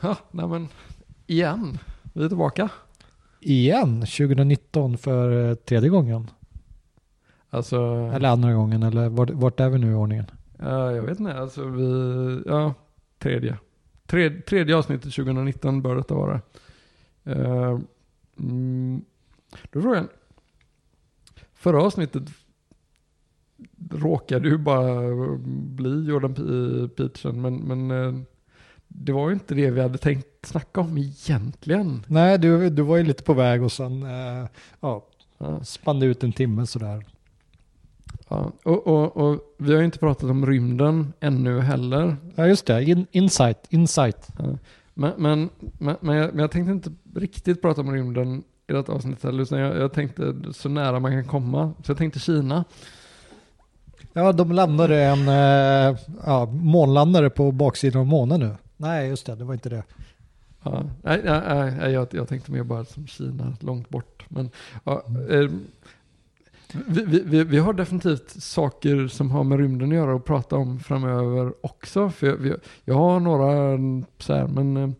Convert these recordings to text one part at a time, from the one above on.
Ja, nej men igen. Vi är tillbaka. Igen, 2019 för eh, tredje gången. Alltså, Eller andra gången, eller vart, vart är vi nu i ordningen? ja, jag vet inte. Alltså vi, ja, tredje. Tredje, tredje avsnittet 2019 bör detta vara. Uh, mm, då frågar jag. Förra avsnittet råkade ju bara bli Jordan P- Peterson, men, men eh, det var ju inte det vi hade tänkt snacka om egentligen. Nej, du, du var ju lite på väg och sen eh, ja, Ja. spann ut en timme sådär. Ja, och, och, och vi har ju inte pratat om rymden ännu heller. Ja, just det. In, insight, insight. Ja. Men, men, men, men, jag, men jag tänkte inte riktigt prata om rymden i detta avsnitt heller, utan jag, jag tänkte så nära man kan komma. Så jag tänkte Kina. Ja, de landade en eh, ja, månlandare på baksidan av månen nu. Nej, just det. Det var inte det. Ja, nej, nej, nej, jag, jag tänkte mer bara som Kina, långt bort. Men, ja, eh, vi, vi, vi, vi har definitivt saker som har med rymden att göra att prata om framöver också. För jag, jag har några mm, så här, men eh,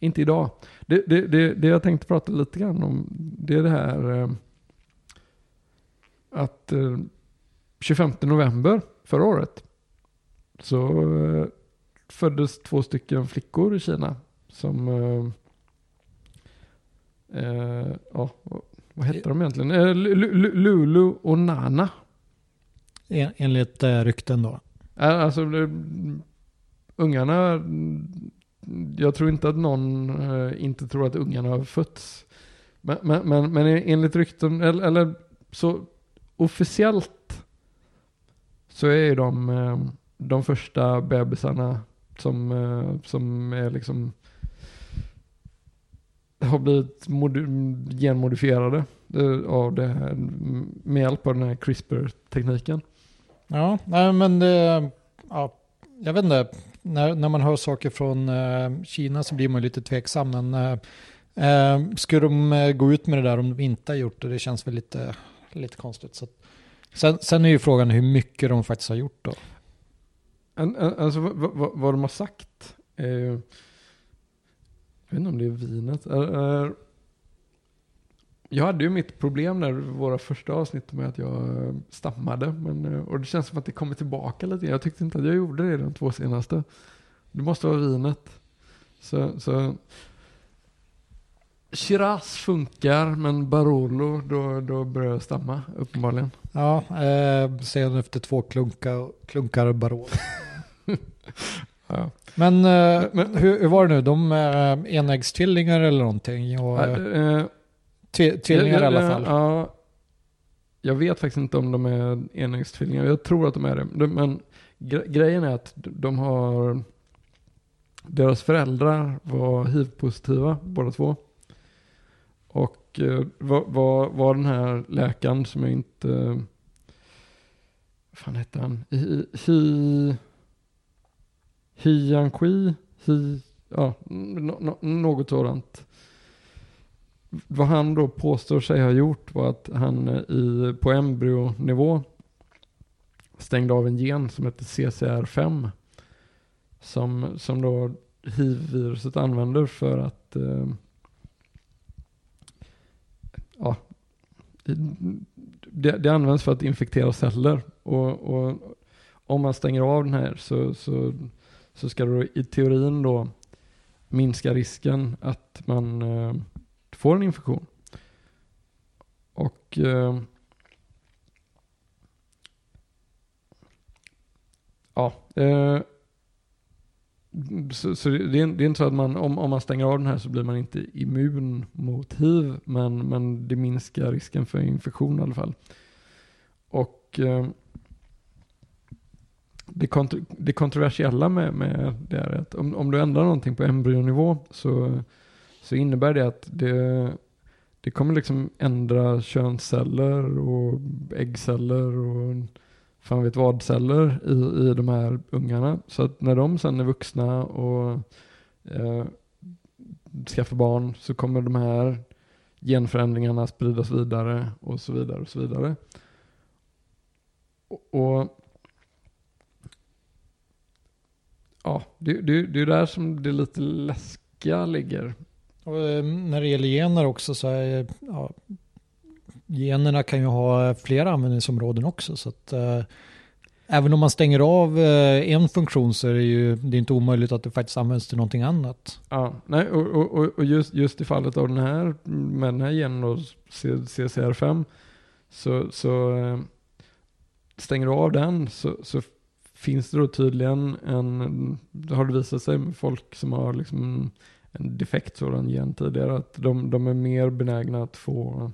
inte idag. Det, det, det, det jag tänkte prata lite grann om, det är det här eh, att eh, 25 november förra året så eh, föddes två stycken flickor i Kina som eh, eh, ja, vad- hette de egentligen? Eh, Lu- Lu- Lulu och Nana. En, enligt eh, rykten då. Alltså ungarna, jag tror inte att någon eh, inte tror att ungarna har fötts. Men, men, men, men enligt rykten, eller, eller så officiellt så är ju de eh, de första bebisarna som, eh, som är liksom har blivit genmodifierade eh, av det här, med hjälp av den här CRISPR-tekniken. Ja, nej men det, ja, jag vet inte. När, när man hör saker från eh, Kina så blir man lite tveksam. Men eh, eh skulle de gå ut med det där om de inte har gjort det? Det känns väl lite, lite konstigt. Så att, sen, sen är ju frågan hur mycket de faktiskt har gjort då. Alltså vad, vad, de har sagt jag vet inte om det är vinet. Jag hade ju mitt problem när våra första avsnitt med att jag eh, stammade. Men, eh, och det känns som att det kommer tillbaka lite. Jag tyckte inte att jag gjorde det de två senaste. Det måste vara vinet. Så, så Shiraz funkar, men Barolo, då, då börjar jag stamma uppenbarligen. Ja, eh, sen efter två klunkar, klunkar Barolo. Ja. Men, eh, Men- hur, hur var det nu? De är enäggstvillingar eller någonting? Och, eh, tvi- tvillingar i alla fall. Ja, jag vet faktiskt inte om de är enäggstvillingar. Jag tror att de är det. De- Men gre- grejen är att de har... Deras föräldrar var hiv-positiva båda två. Och eh, var, var, var den här läkaren som jag inte... Vad fan hette han? Hi... hi Hiankui? Hi... Ja, no, no, något sådant vad han då påstår sig ha gjort var att han eh, i, på embryonivå stängde av en gen som heter CCR5. Som, som då hiv-viruset använder för att eh, ja, det, det används för att infektera celler. Och, och om man stänger av den här så, så, så ska det i teorin då minska risken att man eh, får en infektion. Och eh, ja, eh, så, så det, är, det är inte så att man, om, om man stänger av den här så blir man inte immun mot hiv, men, men det minskar risken för infektion i alla fall. Och eh, det, kontro, det kontroversiella med, med det är att om, om du ändrar någonting på embryonivå så så innebär det att det, det kommer liksom ändra könsceller och äggceller och fan vet vad celler i, i de här ungarna. Så att när de sen är vuxna och eh, skaffar barn så kommer de här genförändringarna spridas vidare och så vidare och så vidare. Och, och ja, det, det, det är där som det lite läskiga ligger. Och eh, när det gäller gener också så är ja, generna kan ju ha flera användningsområden också. Så att, eh, även om man stänger av eh, en funktion så är det ju det är inte omöjligt att det faktiskt används till någonting annat. Ja, nej, och, och, och just, just i fallet av den här, med den här genen då, CCR5, så, så eh, stänger du av den så, så finns det då tydligen en, det har det visat sig med folk som har liksom en defekt sådan gen tidigare, att de, de är mer benägna att få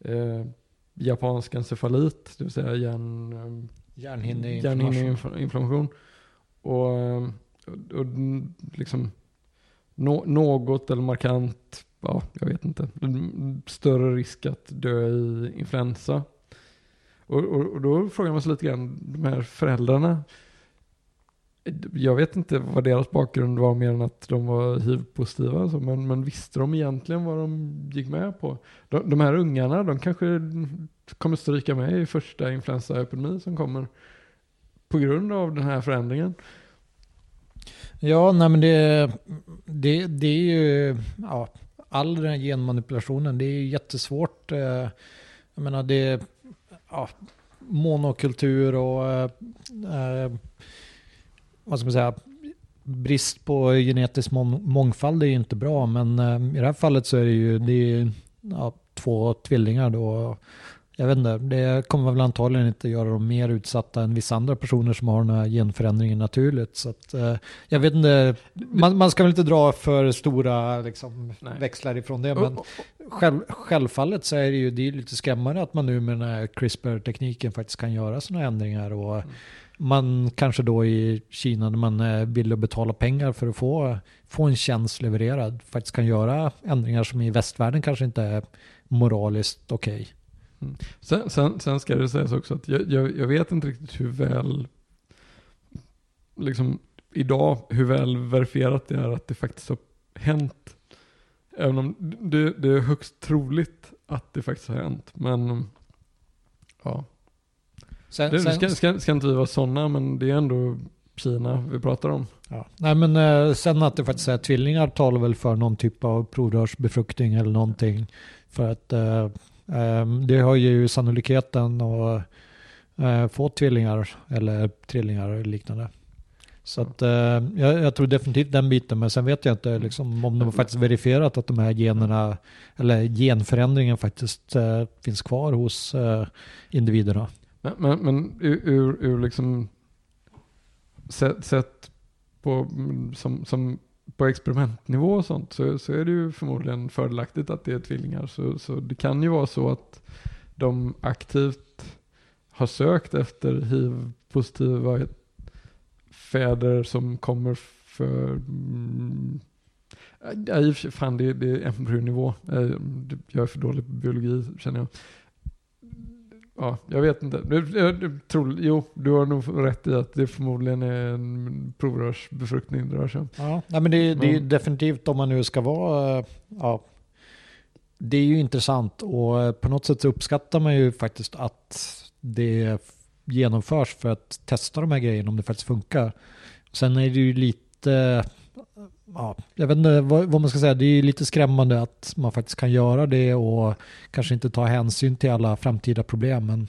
eh, japansk encefalit, det vill säga hjärn, eh, hjärnhinneinflammation. Och, och, och liksom no, något eller markant, ja, jag vet inte, större risk att dö i influensa. Och, och, och då frågar man sig lite grann, de här föräldrarna, jag vet inte vad deras bakgrund var mer än att de var hiv-positiva. Alltså, men, men visste de egentligen vad de gick med på? De, de här ungarna, de kanske kommer stryka med i första influensaepidemi som kommer på grund av den här förändringen. Ja, nej men det, det, det är ju, ja, all den här genmanipulationen, det är jättesvårt. Eh, jag menar, det ja, monokultur och eh, eh vad ska man säga, brist på genetisk mångfald är ju inte bra, men eh, i det här fallet så är det ju det är, ja, två tvillingar då. Jag vet inte, det kommer väl antagligen inte göra dem mer utsatta än vissa andra personer som har den här genförändringen naturligt. Så att, eh, jag vet inte, man, man ska väl inte dra för stora liksom, växlar ifrån det, men själv, självfallet så är det ju det är lite skrämmande att man nu med den här CRISPR-tekniken faktiskt kan göra sådana ändringar. Och, mm man kanske då i Kina när man är villig att betala pengar för att få, få en tjänst levererad faktiskt kan göra ändringar som i västvärlden kanske inte är moraliskt okej. Okay. Mm. Sen, sen, sen, ska det sägas också att jag, jag, jag, vet inte riktigt hur väl, liksom idag, hur väl verifierat det är att det faktiskt har hänt. Även om det, det är högst troligt att det faktiskt har hänt. Men ja, Sen, det, sen, ska, ska, ska inte vi vara sådana, men det är ändå Kina vi pratar om. Ja. Nej men eh, sen att det faktiskt är tvillingar talar väl för någon typ av provrörsbefruktning eller någonting. För att eh, eh, det har ju sannolikheten att eh, få tvillingar eller trillingar eller liknande. Så att, eh, jag, jag, tror definitivt den biten, men sen vet jag inte liksom, om de har faktiskt verifierat att de här generna, eller genförändringen faktiskt eh, finns kvar hos eh, individerna. Men, men, ur, ur liksom sett, sätt på, mm, som, som på experimentnivå och sånt så, så är det ju förmodligen fördelaktigt att det är tvillingar. Så, så det kan ju vara så att de aktivt har sökt efter hiv-positiva fäder som kommer för mm, sig, fan det, det är embryonivå. Eh, jag är för dålig på biologi känner jag. Ja, jag vet inte. Jag, jag, tror, jo, du har nog rätt i att det förmodligen är en provrörsbefruktning det rör sig om. Ja, nej, men det, det är definitivt om man nu ska vara, ja, det är ju intressant och på något sätt så uppskattar man ju faktiskt att det genomförs för att testa de här grejerna om det faktiskt funkar. Sen är det ju lite ja, jag vet inte vad, vad, man ska säga, det är lite skrämmande att man faktiskt kan göra det och kanske inte ta hänsyn till alla framtida problem. Men...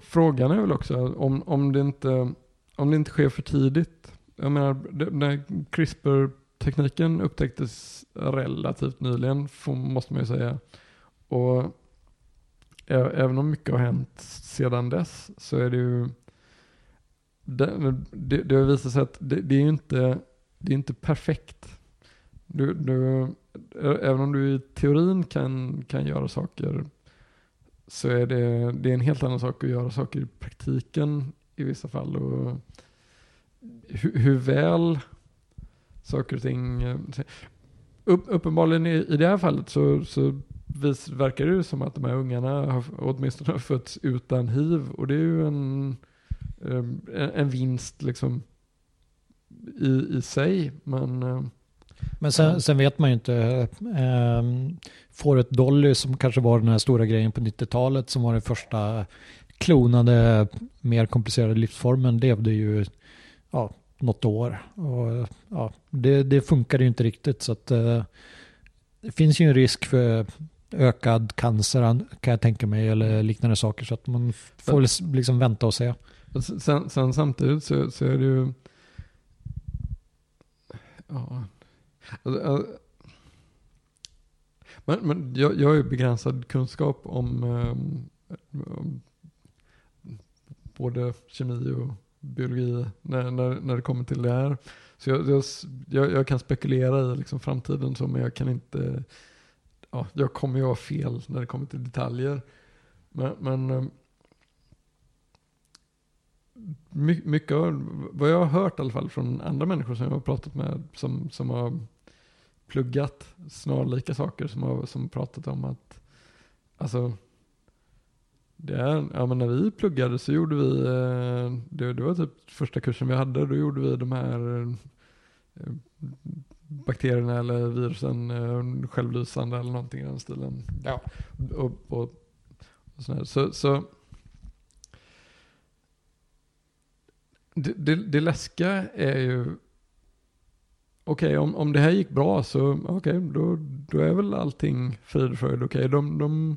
Frågan är väl också om, om, det inte, om det inte sker för tidigt. Jag menar, när CRISPR-tekniken upptäcktes relativt nyligen, måste man ju säga. Och även om mycket har hänt sedan dess så är det ju det, det, det har visat sig att det, det är inte det är inte perfekt. Du, du, även om du i teorin kan, kan göra saker så är det, det är en helt annan sak att göra saker i praktiken i vissa fall. Och hur, hur väl saker och ting... Upp, uppenbarligen i, i det här fallet så, så vis, verkar det som att de här ungarna har, åtminstone har fötts utan hiv. Och det är ju en, eh, en, en vinst liksom i, i sig. Men, eh, men sen, sen, vet man ju inte. Eh, får ett Dolly som kanske var den här stora grejen på 90-talet som var den första klonade, mer komplicerade livsformen levde ju ja, något år. Och, ja, det, det funkar ju inte riktigt så att eh, det finns ju en risk för ökad cancer kan jag tänka mig eller liknande saker så att man får liksom vänta och se. Sen, sen samtidigt så, så, är det ju ja. Alltså, alltså, men, men jag, jag har ju begränsad kunskap om, um, både kemi och biologi när, när, när det kommer till det här. Så jag, jag, jag kan spekulera i liksom framtiden så, men jag kan inte, ja, jag kommer ju ha fel när det kommer till detaljer. Men, men ehm, ehm, mycket av vad jag har hört i alla fall från andra människor som jag har pratat med som, som har pluggat snarlika saker som har som pratat om att alltså det är, ja men när vi pluggade så gjorde vi, eh, det, det var typ första kursen vi hade, då gjorde vi de här eh, bakterierna eller virusen eh, självlysande eller någonting i den stilen. Ja. Och, och, och så, så, så det, det, det läskiga är ju, okej okay, om, om det här gick bra så okej, okay, då, då är väl allting frid och fröjd. Okej, okay, de, de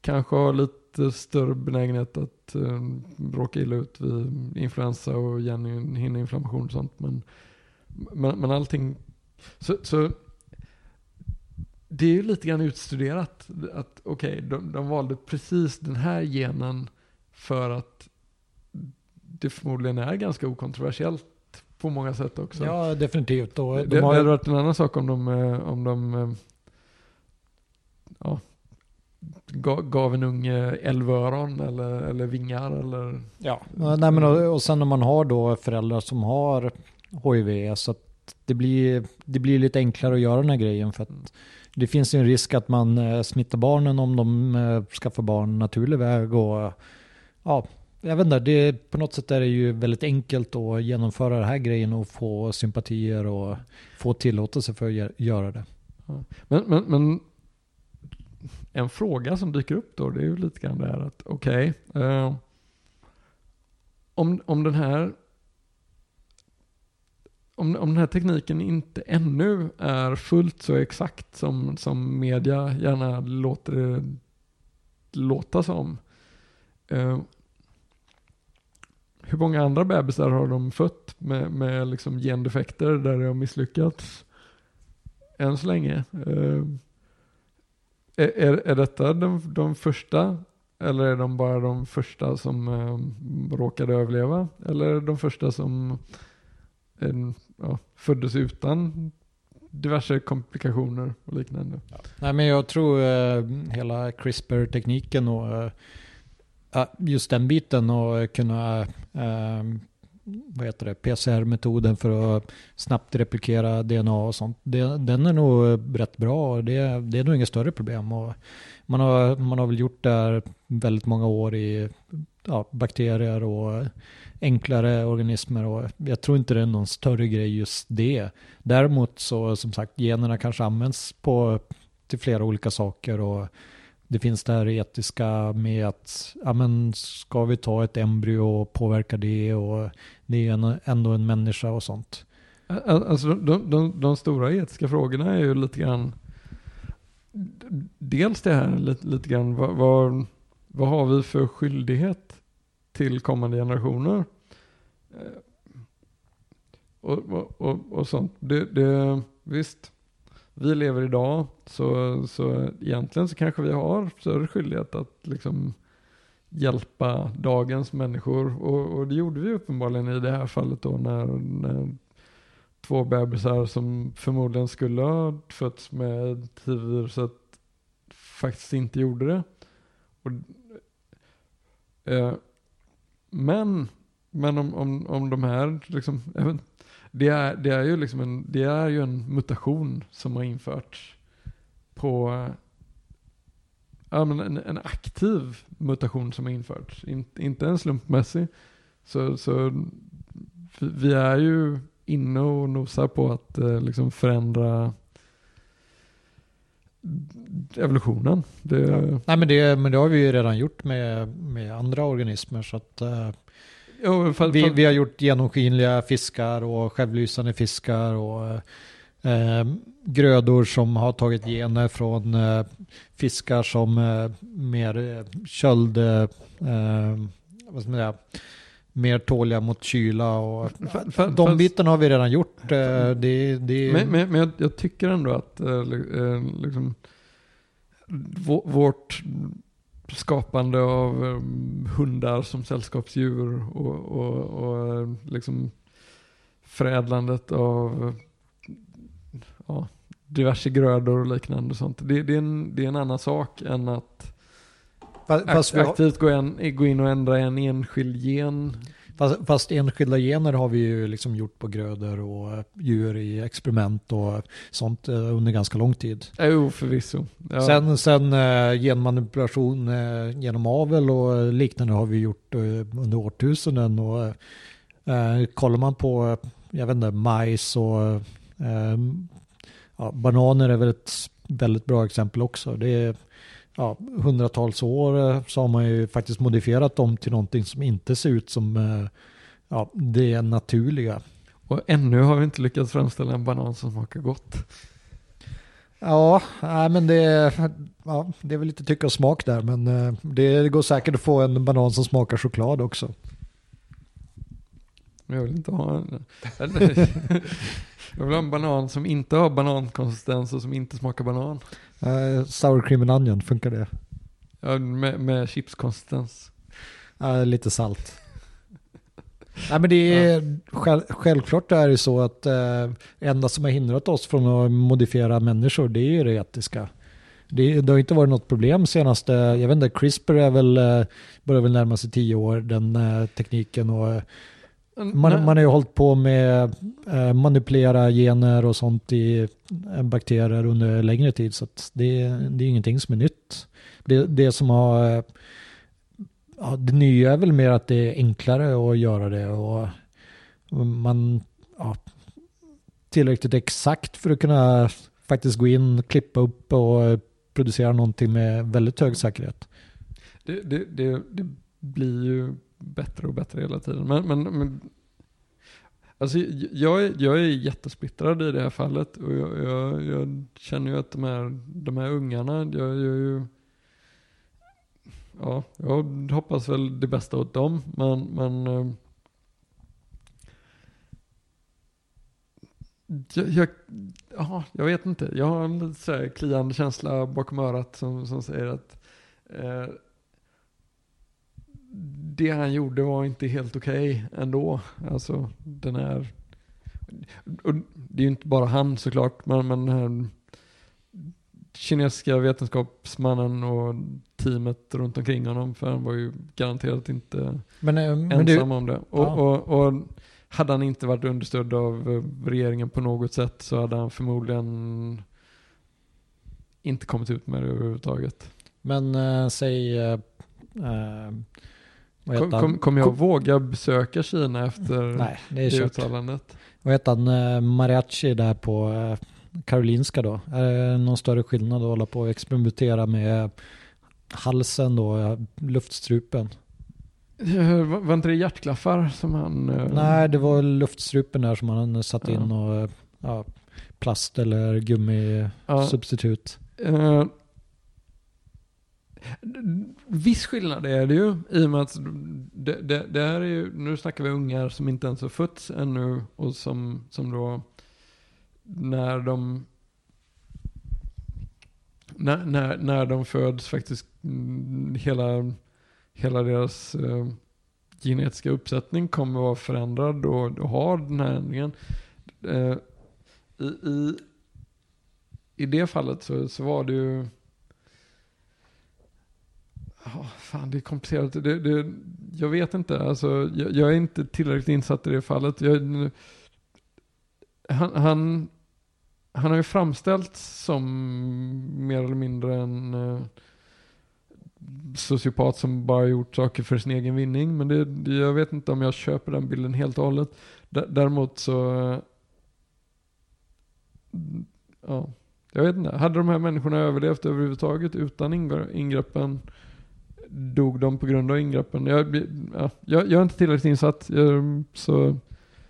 kanske har lite större benägenhet att eh, råka illa ut vid influensa och hjärnhinneinflammation och sånt. Men, men, men allting, så, så det är ju lite grann utstuderat att okej, okay, de, de valde precis den här genen för att det förmodligen är ganska okontroversiellt på många sätt också. Ja, definitivt. Då, de det, har... det hade varit en annan sak om de, eh, om de eh, ja, gav en unge älvöron eller, eller vingar eller... Ja, nej, men och, och sen när man har då föräldrar som har HIV så att det blir, det blir lite enklare att göra den här grejen för att det finns en risk att man eh, smittar barnen om de skaffar barn naturlig väg och ja, jag vet inte, det, på något sätt är det ju väldigt enkelt att genomföra den här grejen och få sympatier och få tillåtelse för att göra det. Men, men, men en fråga som dyker upp då, det är ju lite grann det här att okej, okay, eh, om, om den här om, om den här tekniken inte ännu är fullt så exakt som, som media gärna låter det låta som. Eh, hur många andra bebisar har de fött med, med liksom gendefekter där det har misslyckats? Än så länge. Uh, är, är detta de, de första? Eller är de bara de första som uh, råkade överleva? Eller är de första som uh, ja, föddes utan diverse komplikationer och liknande? Ja. Nej men jag tror hela CRISPR-tekniken och just den biten och kunna eh, vad heter det, PCR-metoden för att snabbt replikera DNA och sånt. Det, den är nog rätt bra och det, det är nog inget större problem. Och man, har, man har väl gjort det här väldigt många år i ja, bakterier och enklare organismer och jag tror inte det är någon större grej just det. Däremot så som sagt generna kanske används på, till flera olika saker och det finns det här etiska med att ja, men ska vi ta ett embryo och påverka det och det är ändå en människa och sånt. Alltså de, de, de stora etiska frågorna är ju lite grann dels det här lite, lite grann vad, vad, vad har vi för skyldighet till kommande generationer? Och, och, och, och sånt. Det, det, visst, vi lever idag så, så egentligen så kanske vi har större skyldighet att liksom hjälpa dagens människor och, och det gjorde vi uppenbarligen i det här fallet då när, när två bebisar som förmodligen skulle ha fötts med hiv-viruset faktiskt inte gjorde det. Och, eh, men men om, om, om de här, liksom, det är, det är ju liksom en, det är ju en mutation som har införts på ja, men en, en aktiv mutation som har införts, In, inte en slumpmässig. Så, så vi är ju inne och nosar på att eh, liksom förändra evolutionen. Det... Ja. Nej, men det, men det har vi ju redan gjort med, med andra organismer. Så att, eh, Jo, för, Vi, för, vi har gjort genomskinliga fiskar och självlysande fiskar och eh, grödor som har tagit gener från eh, fiskar som eh, mer eh, köld, eh, vad ska man säga, mer tåliga mot kyla och för, för, de bitarna har vi redan gjort. Eh, det, det, Men, men, men jag, jag tycker ändå att eh, li- eh, liksom, vå- vårt skapande av eh, hundar som sällskapsdjur och, och, och eh, liksom förädlandet av ja, diverse grödor och liknande och sånt. Det, det, är en, det är en annan sak än att fa- fast, aktivt gå, en, gå in och ändra en enskild gen. fast, fast enskilda gener har vi ju liksom gjort på grödor och djur i experiment och sånt eh, under ganska lång tid. Jo, förvisso. Ja. Sen, sen eh, genmanipulation eh, genom avel och liknande har vi gjort under årtusenden. Och, eh, kollar man på, jag vet inte, majs och eh, ja, bananer är väl ett väldigt bra exempel också. Det är ja, hundratals år eh, så har man ju faktiskt modifierat dem till någonting som inte ser ut som eh, ja, det naturliga. Och ännu har vi inte lyckats framställa en banan som smakar gott. Ja, nej, men det, ja, det är väl lite tycka och smak där. Men eh, det går säkert att få en banan som smakar choklad också. Jag vill inte ha en... eller- jag vill ha en banan som inte har banankonsistens och som inte smakar banan. Uh, sour cream and onion, funkar det? Ja, med, med chipskonsistens. Eh, lite salt. Nej men det är själv, självklart är det så att uh, enda som har hindrat oss från att modifiera människor det är ju det etiska. Det, det har inte varit något problem senaste, jag vet inte, CRISPR är väl, uh, börjar väl närma sig tio år den eh, tekniken och eh, Man, man har ju hållit på med eh, manipulera gener och sånt i eh, bakterier under längre tid så det, det är ingenting som är nytt. Det, det som har eh, ja, det nya är väl mer att det är enklare att göra det och man ja, tillräckligt exakt för att kunna faktiskt gå in, klippa upp och producera någonting med väldigt hög säkerhet. Det, det, det, det blir ju bättre och bättre hela tiden. Men, men, men alltså, jag, är, jag är jättesplittrad i det här fallet. Och jag, jag, jag känner ju att de här, de här ungarna, jag, jag är ju... Ja, jag hoppas väl det bästa åt dem. Men, men eh, jag, jag, ja, jag vet inte. Jag har en lite så här kliande känsla bakom örat som, som säger att eh, det han gjorde var inte helt okej ändå. Alltså den här, och det är ju inte bara han såklart, men, men den här kinesiska vetenskapsmannen och teamet runt omkring honom, för han var ju garanterat inte Men, eh, men ensam du, om det. Och, Ja. och, och hade han inte varit understödd av eh, regeringen på något sätt så hade han förmodligen inte kommit ut med det överhuvudtaget. men äh, säg, äh, vad Kom, kom, kommer jag Kom- våga besöka Kina efter Nej, det är det uttalandet? Vad heter han? Eh, Mariachi där på eh, Karolinska då? Är det någon större skillnad att hålla på och experimentera med halsen då, eh, luftstrupen? Var inte det hjärtklaffar som han... Nej, det var luftstrupen där som han satte in och ja, plast eller gummisubstitut. Ja. Eh, viss skillnad är det ju i och med att det, det, det här är ju, nu snackar vi ungar som inte ens har fötts ännu och som, som då när de när, när, när de föds faktiskt mm, hela, hela deras eh, genetiska uppsättning kommer vara förändrad och, och har den här ändringen. Eh, i, i, I det fallet så, så var det ju Ja, fan det är komplicerat. Det, det, jag vet inte, alltså, jag, jag är inte tillräckligt insatt i det fallet. Jag, han, han, han har ju framställts som mer eller mindre en eh, sociopat som bara gjort saker för sin egen vinning. Men det, det, jag vet inte om jag köper den bilden helt och hållet. D- däremot så, ja, jag vet inte. Hade de här människorna överlevt överhuvudtaget utan ingreppen? Dog de på grund av ingreppen? Jag, ja, jag, jag är inte tillräckligt insatt. Jag, så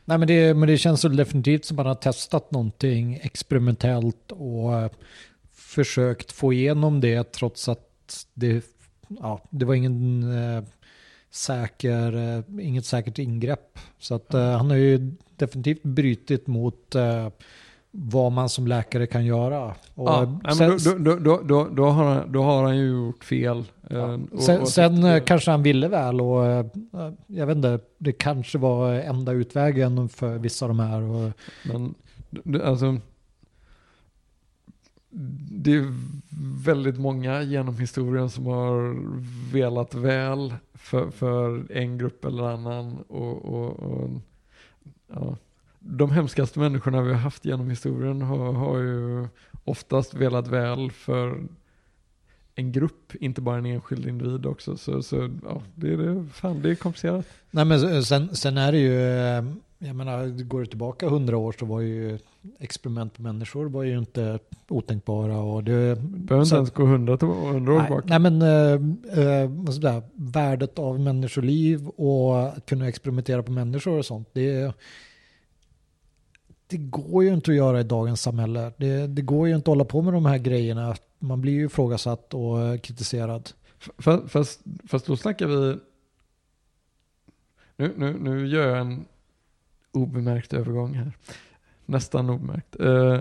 Nej, men det, men det känns väl definitivt som man har testat någonting experimentellt och eh, försökt få igenom det trots att det, ja, det var ingen eh, säker, eh, inget säkert ingrepp. Så att eh, han har ju definitivt brytit mot eh, vad man som läkare kan göra. Och ja, sen, då, då, då, då, då, har han, då har han ju gjort fel. Ja. Eh, och- sen och- sen eh, kanske han ville väl och eh, jag vet inte, det kanske var enda utvägen för vissa av de här. Men alltså, det är väldigt många genom historien som har velat väl för, för en grupp eller annan. Och, ja. De hemskaste människorna vi har haft genom historien har, har ju oftast velat väl för en grupp, inte bara en enskild individ också. Så, så ja, det, är fan, det är komplicerat. nej men sen, sen är det ju, eh, jag menar, går det tillbaka hundra år så var ju experiment på människor var ju inte otänkbara. Och det, Behöver inte ens gå hundra, år tillbaka. nej men eh, eh, jag säga, värdet av människoliv och att kunna experimentera på människor och sånt. Det, det går ju inte att göra i dagens samhälle. Det, det går ju inte att hålla på med de här grejerna. Man blir ju ifrågasatt och kritiserad. Fast, fast, fast då snackar vi... Nu, nu, nu gör jag en obemärkt övergång här. Nästan obemärkt. Eh,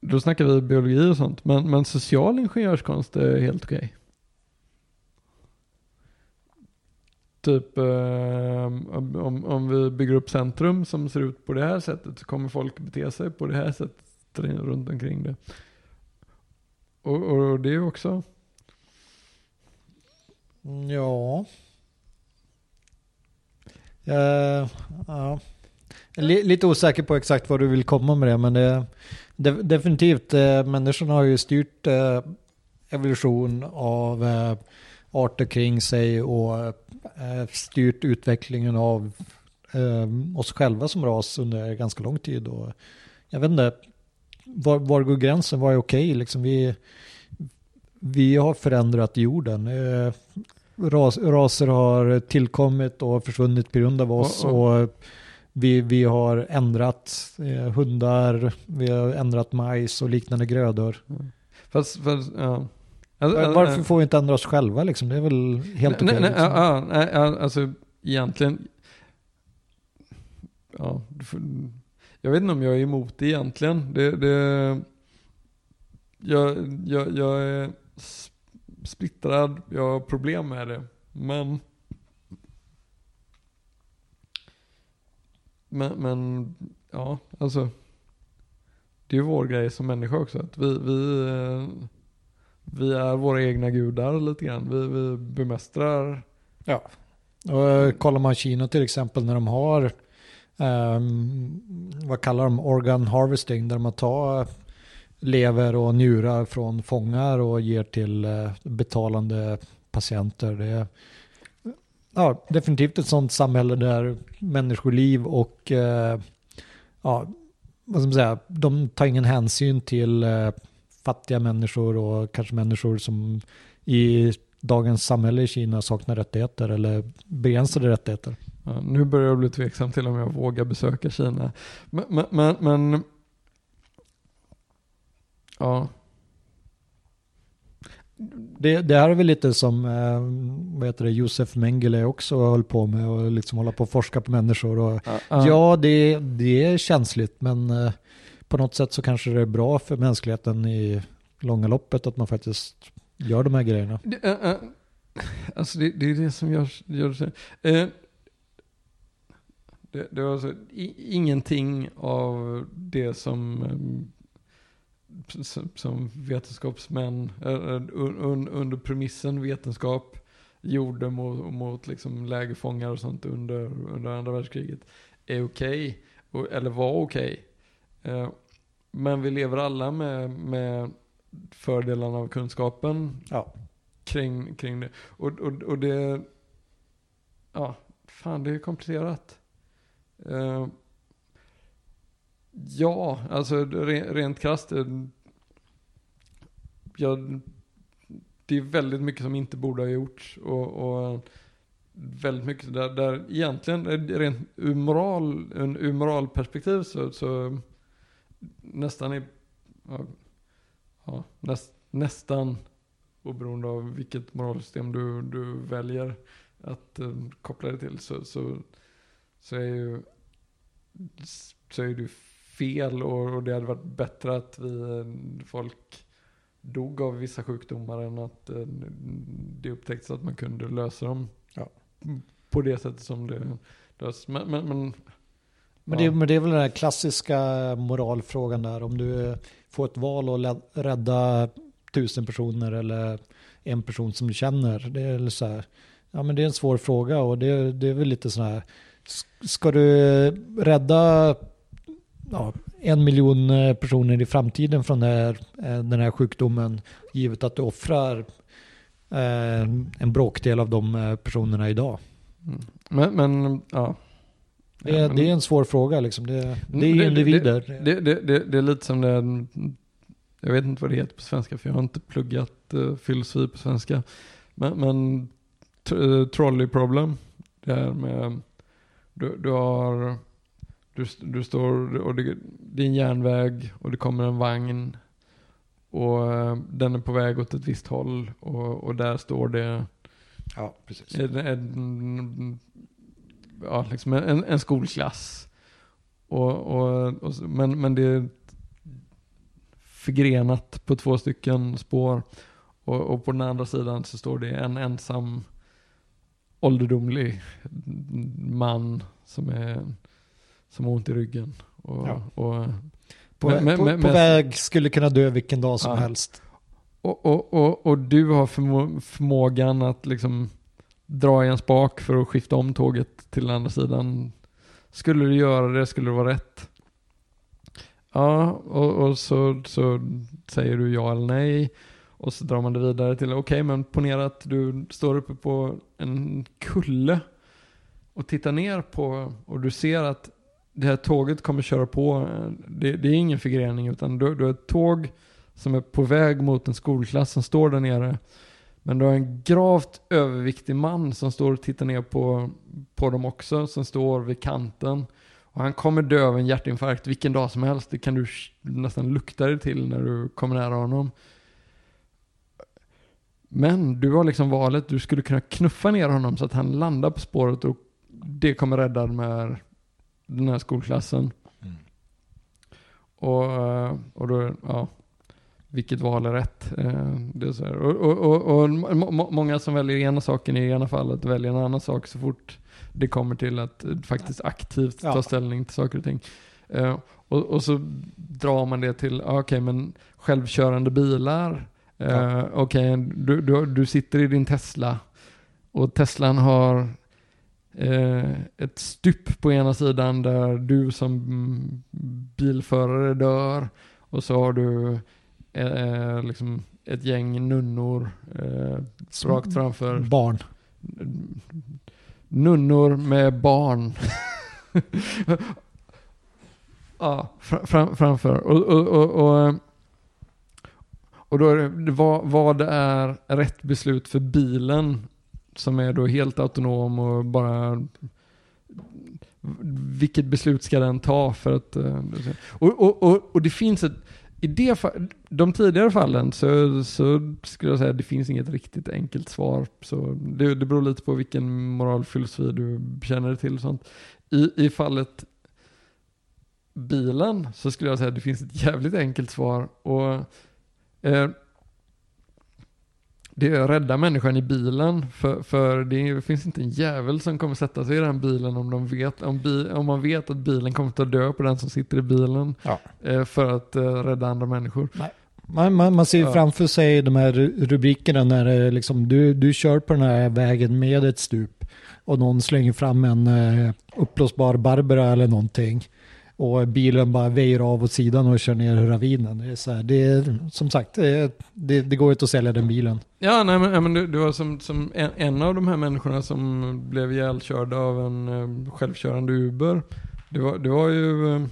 då snackar vi biologi och sånt. Men, men social ingenjörskonst är helt okej. Typ eh, om, om- vi bygger upp centrum som ser ut på det här sättet så kommer folk bete sig på det här sättet runt omkring det. Och, och det är ju också Ja. Eh, ja. Lite osäker på exakt vad du vill komma med det, men det, de, definitivt, eh, människorna har ju styrt eh, evolution av eh, arter kring sig och eh, styrt utvecklingen av eh, oss själva som ras under ganska lång tid. Och jag vet inte, var, var går gränsen? Vad är okej? Liksom vi, vi har förändrat jorden. Eh, ras, raser har tillkommit och försvunnit på grund av oss. Och- vi, vi har ändrat eh, hundar, vi har ändrat majs och liknande grödor. Fast, fast ja. Alltså, Var- Varför får vi inte ändra oss själva liksom? Det är väl helt okej. nej, liksom. ja, ja, ja, alltså egentligen. Ja, jag vet inte om jag är emot det egentligen. Det, det, jag, jag, jag är splittrad, jag har problem med det. Men Men, men ja, alltså. Det är ju vår grej som människa också. Att vi, vi, eh, vi är våra egna gudar lite grann. Vi, vi bemästrar. Och eh, kollar man Kina till exempel när de har, ehm, vad kallar de, organ harvesting, där man tar lever och njurar från fångar och ger till eh, betalande patienter. Det är ja, definitivt ett sånt samhälle där människoliv och eh, ja, vad ska man säga, de tar ingen hänsyn till eh, fattiga människor och kanske människor som i dagens samhälle i Kina saknar rättigheter eller begränsade rättigheter. Ja, nu börjar jag bli tveksam till om jag vågar besöka Kina. Men, men, men, men ja. Det, det här är väl lite som eh, vad heter det, Josef Mengele också höll på med och liksom hålla på och forska på människor. Och, Ja, ja, det, det är känsligt men eh, på något sätt så kanske det är bra för mänskligheten i långa loppet att man faktiskt gör de här grejerna. Det, äh, äh, alltså det, det är det som gör, gör det. Eh, det, det var alltså i, ingenting av det som, som, som vetenskapsmän un, under premissen vetenskap gjorde mot, mot liksom lägerfångar och sånt under, under andra världskriget är okej. Okay, eller var okej. Okay men vi lever alla med, med fördelarna av kunskapen Ja. kring, kring det. Och, och, och det, ja, fan det är komplicerat. Eh, ja, alltså re, rent krasst. eh, Jag det är väldigt mycket som inte borde ha gjorts. Och, och väldigt mycket där, där egentligen, rent ur, moral, ur moralperspektiv så, så nästan är, ja, ja, näst, nästan oberoende av vilket moralsystem du, du väljer att uh, koppla det till så, så, så är ju så är det fel och, och det hade varit bättre att vi folk dog av vissa sjukdomar än att uh, det upptäcktes att man kunde lösa dem Ja. på det sättet som det löses. Men, men, men, Men, det, men det är väl den här klassiska moralfrågan där. Om du får ett val att rädda tusen personer eller en person som du känner. Det är så här, ja men det är en svår fråga och det, det är väl lite så här. Ska du rädda ja, en miljon eh, personer i framtiden från den här, eh, den här sjukdomen givet att du offrar eh, en bråkdel av de eh, personerna idag? Mm. men, men ja. Det är, Ja, men- det är en svår fråga liksom. Det, det är Det- det- individer. Det, det, det, det är lite som det, jag vet inte vad det heter på svenska för jag har inte pluggat uh, filosofi på svenska. Men, men tr- trolley problem, det här med, du, du har, du, du står och det, det är en järnväg och det kommer en vagn och eh, den är på väg åt ett visst håll och, och där står det Ja, precis. en, en, ja, liksom en, en skolklass. Och, och, och, men, men det är förgrenat på två stycken spår. Och, och på den andra sidan så står det en ensam ålderdomlig man som, är, som har ont i ryggen. Och, Ja. och, På, Men- men- på, på väg skulle kunna dö vilken dag som Ja. helst. Och, och, och, och du har förmo förmågan att liksom dra i en spak för att skifta om tåget till den andra sidan. Skulle du göra det skulle det vara rätt. Ja, och, och så, så säger du ja eller nej. Och så drar man det vidare till, okej men ponera att du står uppe på en kulle och tittar ner på, och du ser att det här tåget kommer köra på, det, det är ingen förgrening utan du, du har ett tåg som är på väg mot en skolklass som står där nere. Men du har en gravt överviktig man som står och tittar ner på, på dem också, som står vid kanten. Och han kommer dö av en hjärtinfarkt vilken dag som helst. Det kan du nästan lukta dig till när du kommer nära honom. Men du har liksom valet, du skulle kunna knuffa ner honom så att han landar på spåret och det kommer rädda de här, den här skolklassen. Mm. Och, eh, och då, ja, vilket val är rätt? Eh, Det är så här. Och, och, och, och må- må- många som väljer ena saken i ena fallet väljer en annan sak så fort det kommer till att eh, faktiskt aktivt Ja. ta ställning till saker och ting. Eh, Och, och så drar man det till, ah, okej men självkörande bilar. Ja. Okej, du, du, du sitter i din Tesla och Teslan har eh, ett stup på ena sidan där du som mm, bilförare dör och så har du eh, liksom ett gäng nunnor eh, rakt framför. Barn. Nunnor med barn. ja, fra- fram, framför. Och, och, och, och, och då är det vad, vad det är rätt beslut för bilen som är då helt autonom och bara vilket beslut ska den ta för att eh, och, och, och, och det finns ett i det fa- de tidigare fallen så, så skulle jag säga att det finns inget riktigt enkelt svar. Så det, det beror lite på vilken moralfilosofi du känner dig till och sånt. I, I fallet bilen så skulle jag säga att det finns ett jävligt enkelt svar. Och eh, det är att rädda människan i bilen. För, för det finns inte en jävel som kommer sätta sig i den bilen om, de vet, om, bi, om man vet att bilen kommer att dö på den som sitter i bilen. Ja. Eh, för att eh, rädda andra människor. Man, man, man ser Ja. framför sig de här ru- rubrikerna när är liksom, du, du kör på den här vägen med ett stup och någon slänger fram en eh, uppblåsbar Barbara eller någonting och bilen bara väjer av åt sidan och kör ner ravinen. Det är, så här, det är som sagt, det, det, går inte att sälja den bilen. Ja, nej men, men du, du var som, som en, en av de här människorna som blev ihjälkörda av en eh, självkörande Uber. Det var, det var ju... Eh,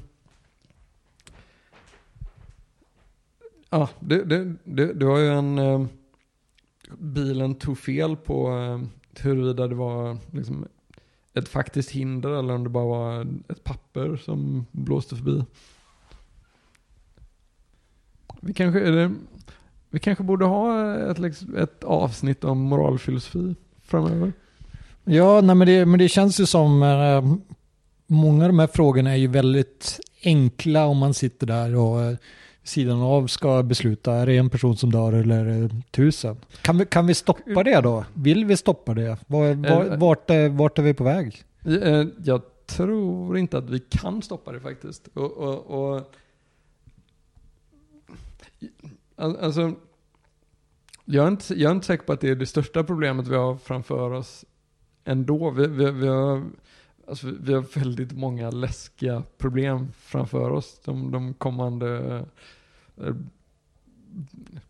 ja, det, det, det, det var ju en eh, bilen tog fel på eh, huruvida det var liksom, ett faktiskt hinder eller om det bara var ett papper som blåste förbi. Vi kanske, är det, vi kanske borde ha ett, liksom, ett avsnitt om moralfilosofi framöver. Ja, nej, men, det, men det känns ju som eh, många av de här frågorna är ju väldigt enkla om man sitter där och eh, sidan av ska besluta, är det en person som dör eller är det tusen? Kan vi, kan vi stoppa det då? Vill vi stoppa det? Var, var, Eh, vart, vart är vi på väg? Eh, Jag tror inte att vi kan stoppa det faktiskt. Och, och, och Al- alltså, jag är, inte, jag är inte säker på att det är det största problemet vi har framför oss ändå. Vi, vi, vi, har, alltså, vi har väldigt många läskiga problem framför oss de, de kommande Eh,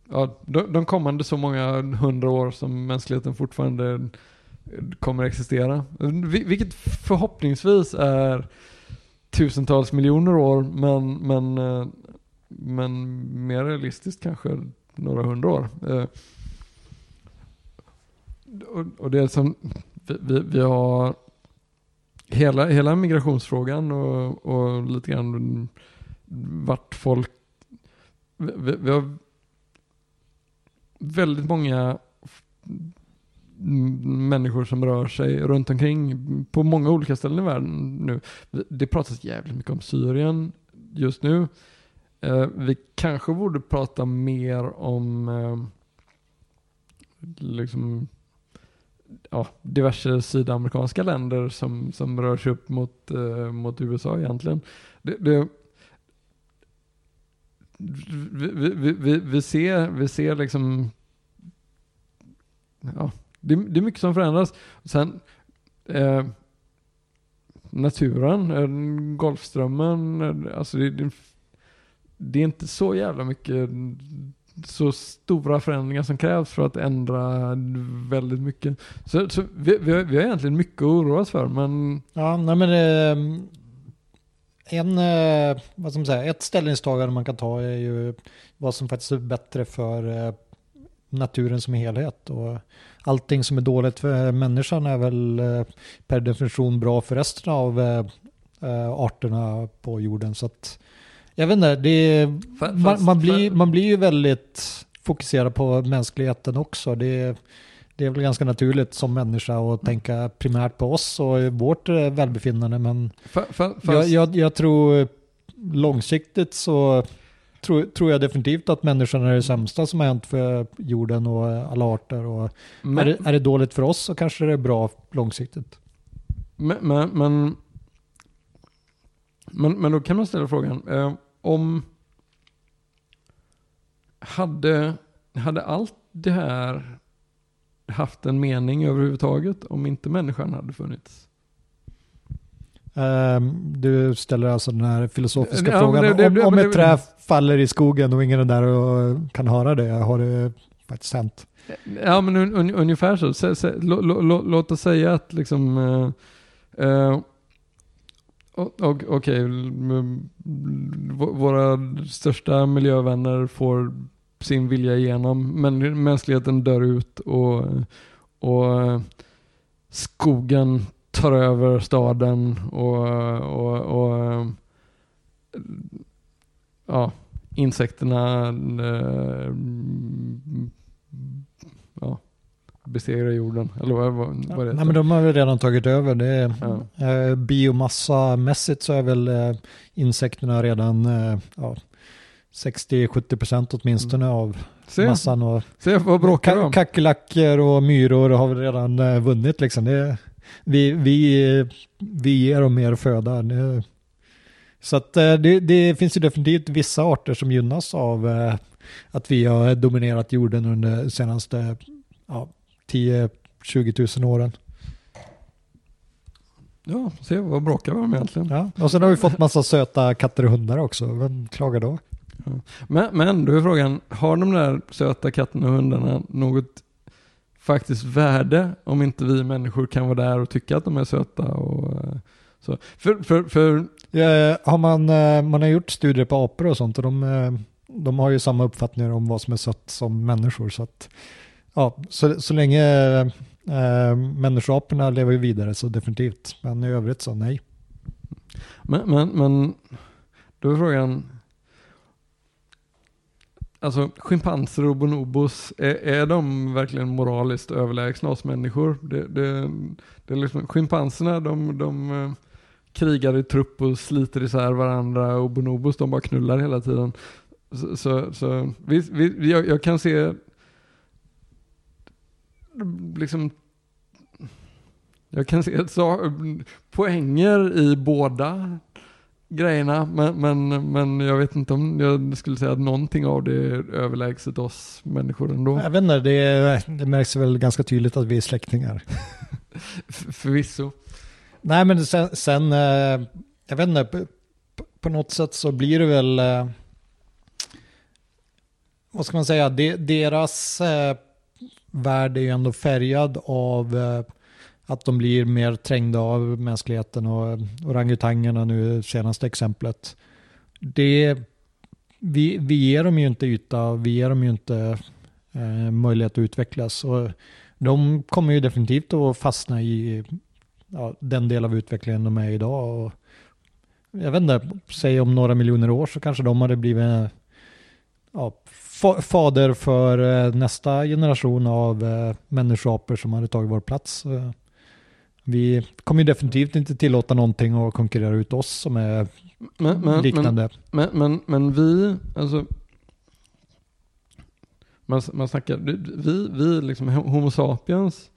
ja, de, de kommande så många hundra år som mänskligheten fortfarande kommer existera. Vilket förhoppningsvis är tusentals miljoner år, men, men, eh, men mer realistiskt kanske några hundra år. Eh, och, det är som, vi, vi har hela, hela migrationsfrågan och, och lite grann vart folk, vi, vi, har väldigt många människor som rör sig runt omkring på många olika ställen i världen nu. Det pratas jävligt mycket om Syrien just nu. Eh, vi kanske borde prata mer om eh, liksom ja, diverse sydamerikanska länder som, som rör sig upp mot, eh, mot USA egentligen. Det, det, vi, vi, vi- vi, ser, vi ser liksom ja, det, det är mycket som förändras. Sen eh, naturen, eh, Golfströmmen, eh, alltså det, det, det är inte så jävla mycket så stora förändringar som krävs för att ändra väldigt mycket. Så, så vi, vi, har, vi har egentligen mycket att oroa oss för, men Ja, nej men eh, en, eh, vad ska man säga, ett ställningstagande man kan ta är ju vad som faktiskt är bättre för eh, naturen som helhet. Och allting som är dåligt för människan är väl eh, per definition bra för resten av eh, eh, arterna på jorden. Så att, jag vet inte, det är, Fa- man, fast- man, blir, man blir ju väldigt fokuserad på mänskligheten också. Det, det är väl ganska naturligt som människa att tänka primärt på oss och vårt eh, välbefinnande. Men fa, fa, fast, jag, jag, jag tror långsiktigt så tror, tror jag definitivt att människan är det sämsta som har hänt för jorden och alla arter. Och men, är, det, är det dåligt för oss så kanske det är bra långsiktigt. Men, men, men, men, men då kan man ställa frågan, eh, om hade, hade allt det här haft en mening överhuvudtaget om inte människan hade funnits? Ehm, Du ställer alltså den här filosofiska Ja, frågan. det- det- om, det- om ett träd faller i skogen och ingen är där och kan höra det, har det faktiskt hänt? Ja men un, un, ungefär så. så, så lå, lå, låt oss säga att liksom och- och- Okej, v- våra största miljövänner får sin vilja igenom, men mänskligheten dör ut och, och skogen tar över staden och, och, och ja, insekterna eh, ja, besegra jorden. Eller vad, vad, det Nej men de har väl redan tagit över. Det är, Ja. eh, biomassamässigt så är väl eh, insekterna redan eh, ja, 60-70% åtminstone av Se, massan. Och se vad bråkar ka- om? kackerlackor och myror har väl redan eh, vunnit liksom. Det, vi, vi, vi ger dem mer föda. Det, så att eh, det, det finns ju definitivt vissa arter som gynnas av eh, att vi har dominerat jorden under de senaste ja, 10-20 000 åren. Ja, se vad bråkar de om egentligen? Ja. Och sen har vi fått massa söta katter och hundar också. Vem klagar då? Men, men då är frågan, har de där söta katterna och hundarna något faktiskt värde om inte vi människor kan vara där och tycka att de är söta och eh, så. För, för, för Eh, har man, eh, man har gjort studier på apor och sånt och de, de har ju samma uppfattningar om vad som är sött som människor. Så att, ja, så, så länge eh, människoaporna lever vidare så definitivt. Men i övrigt så nej. Men, men, men då är frågan, alltså schimpanser och bonobos, är, är de verkligen moraliskt överlägsna oss människor? Det, det, det är liksom, schimpanserna de, de eh, krigar i trupp och sliter isär varandra och bonobos de bara knullar hela tiden. Så, så, så vi, vi, jag, jag kan se liksom jag kan se så, eh, poänger i båda grejerna, men, men, men jag vet inte om jag skulle säga att någonting av det är överlägset oss människor ändå. Jag vet inte, det, det märks väl ganska tydligt att vi är släktingar. Förvisso. Nej, men sen, sen eh, jag vet inte, på, på, något sätt så blir det väl, eh, vad ska man säga, deras eh, värld är ju ändå färgad av att de blir mer trängda av mänskligheten och orangutangerna nu senaste exemplet. Det, vi, vi ger dem ju inte yta, vi ger dem ju inte eh, möjlighet att utvecklas. Och de kommer ju definitivt att fastna i ja, den del av utvecklingen de är idag. Och jag vet inte, säg om några miljoner år så kanske de hade blivit ja, fader för eh, nästa generation av eh, människoapor som hade tagit vår plats. Vi kommer definitivt inte tillåta någonting att konkurrera ut oss som är men, men, liknande. Men, men, men, vi, alltså man, man snackar, vi, vi liksom Homo sapiens,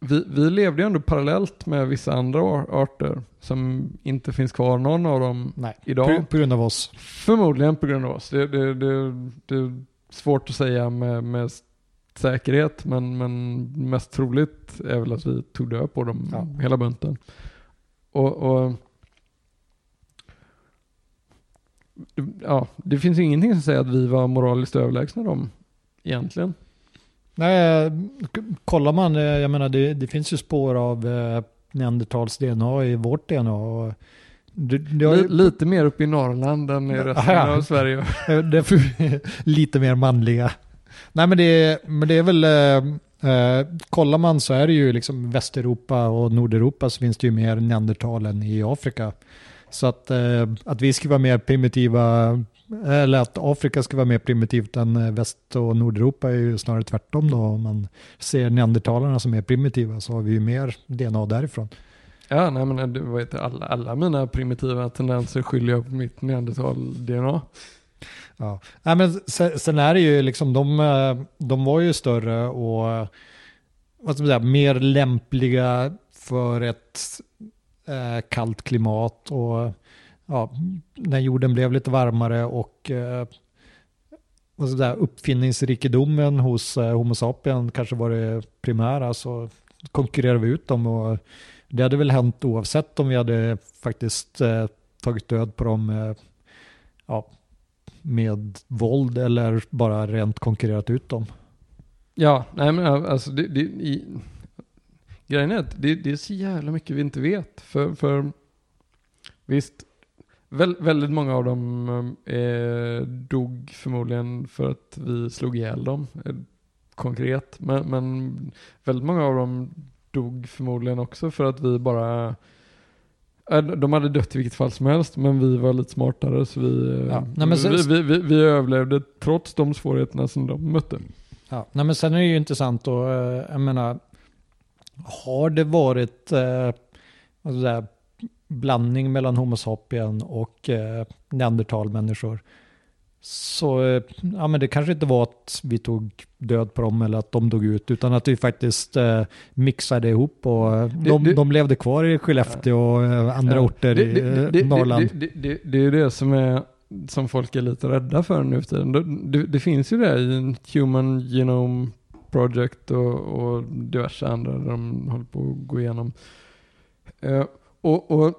vi, vi levde ju ändå parallellt med vissa andra arter som inte finns kvar, någon av dem Nej, idag. På, på grund av oss. Förmodligen på grund av oss. Det, det, det, det är svårt att säga med, med säkerhet, men, men mest troligt är väl att vi tog död på dem, ja. hela bunten. Och, och, ja, det finns ingenting som säger att vi var moraliskt överlägsna dem, egentligen. Nej, kollar man, eh, jag menar det, det finns ju spår av eh, neandertals DNA i vårt DNA. Och det, det ju... Lite mer uppe i Norrland än i resten Aha. av Sverige. lite mer manliga. Nej men det, men det är väl, eh, eh, kollar man så är det ju liksom Västeuropa och Nordeuropa så finns det ju mer neandertal än i Afrika. Så att, eh, att vi ska vara mer primitiva, eller att Afrika ska vara mer primitivt än eh, Väst och Nordeuropa är ju snarare tvärtom då. Om man ser neandertalarna som är primitiva så har vi ju mer DNA därifrån. Ja, nej men du vet, alla, alla mina primitiva tendenser skyller jag på mitt neandertal-DNA. Ja. Nej, men sen, sen, är det ju liksom, de, eh, de var ju större och vad ska man säga, mer lämpliga för ett eh, kallt klimat och ja, när jorden blev lite varmare och eh, vad ska säga, uppfinningsrikedomen hos eh, Homo sapien kanske var det primära så konkurrerade vi ut dem och det hade väl hänt oavsett om vi hade faktiskt eh, tagit död på dem eh, ja, med våld eller bara rent konkurrerat ut dem. Ja, nej men alltså det, det, i, grejen är att det, det är så jävla mycket vi inte vet. För, för visst, väl, väldigt många av dem eh, eh dog förmodligen för att vi slog ihjäl dem. Eh, konkret. Men, men väldigt många av dem dog förmodligen också för att vi bara de hade dött i vilket fall som helst, men vi var lite smartare så vi, ja. Nej, sen, vi, vi, vi, vi, överlevde trots de svårigheterna som de mötte. Ja. Nej, men sen är det ju intressant då, eh, jag menar, har det varit eh, alltså blandning mellan Homo sapien och eh, neandertalmänniskor så eh, ja, men det kanske inte var att vi tog död på dem eller att de dog ut, utan att vi faktiskt eh, mixade ihop och eh, de, det, de levde kvar i Skellefteå och eh, andra ja, orter det, i det, Norrland. Det, det, är det som, är, som folk är lite rädda för nu för tiden. Det, det finns ju det i Human Genome Project och, och diverse andra där de håller på att gå igenom. Uh, och, och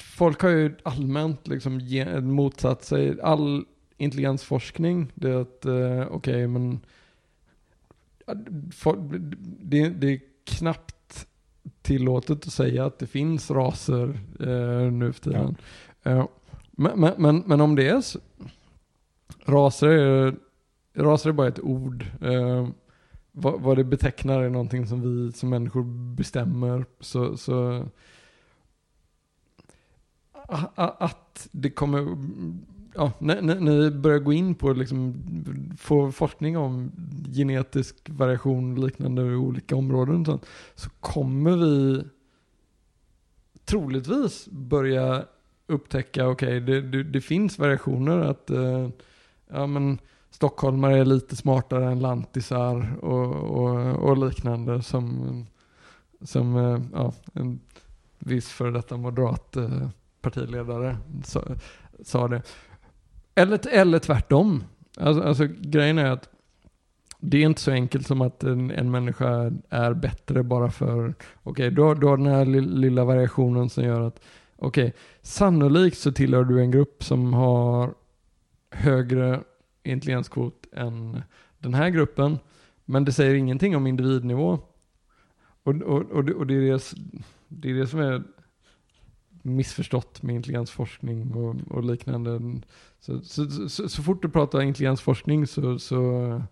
folk har ju allmänt liksom motsatt sig all intelligensforskning. Det är att, eh, okej okay, men det, det, är knappt tillåtet att säga att det finns raser eh, nu för tiden. Ja. Eh, men, men, men, men, om det är så, raser är raser är bara ett ord. Eh, vad, vad det betecknar är någonting som vi som människor bestämmer. Så, så att det kommer, ja, när, ni börjar gå in på liksom, få forskning om genetisk variation och liknande i olika områden och sånt, så kommer vi troligtvis börja upptäcka, okej, det, det, det finns variationer att eh, ja, men stockholmare är lite smartare än lantisar och, och, och liknande som, som eh, ja, en viss före detta moderat eh, partiledare sa, sa det. Eller, eller tvärtom. Alltså, alltså grejen är att det är inte så enkelt som att en, en människa är bättre bara för, okej, okay, du, har, du har den här lilla variationen som gör att, okej, okay, sannolikt så tillhör du en grupp som har högre intelligenskvot än den här gruppen, men det säger ingenting om individnivå. Och, och, och, det, och det, är det, det är det som är missförstått med intelligensforskning och, och liknande. Så, så, så, så, fort du pratar intelligensforskning så, så,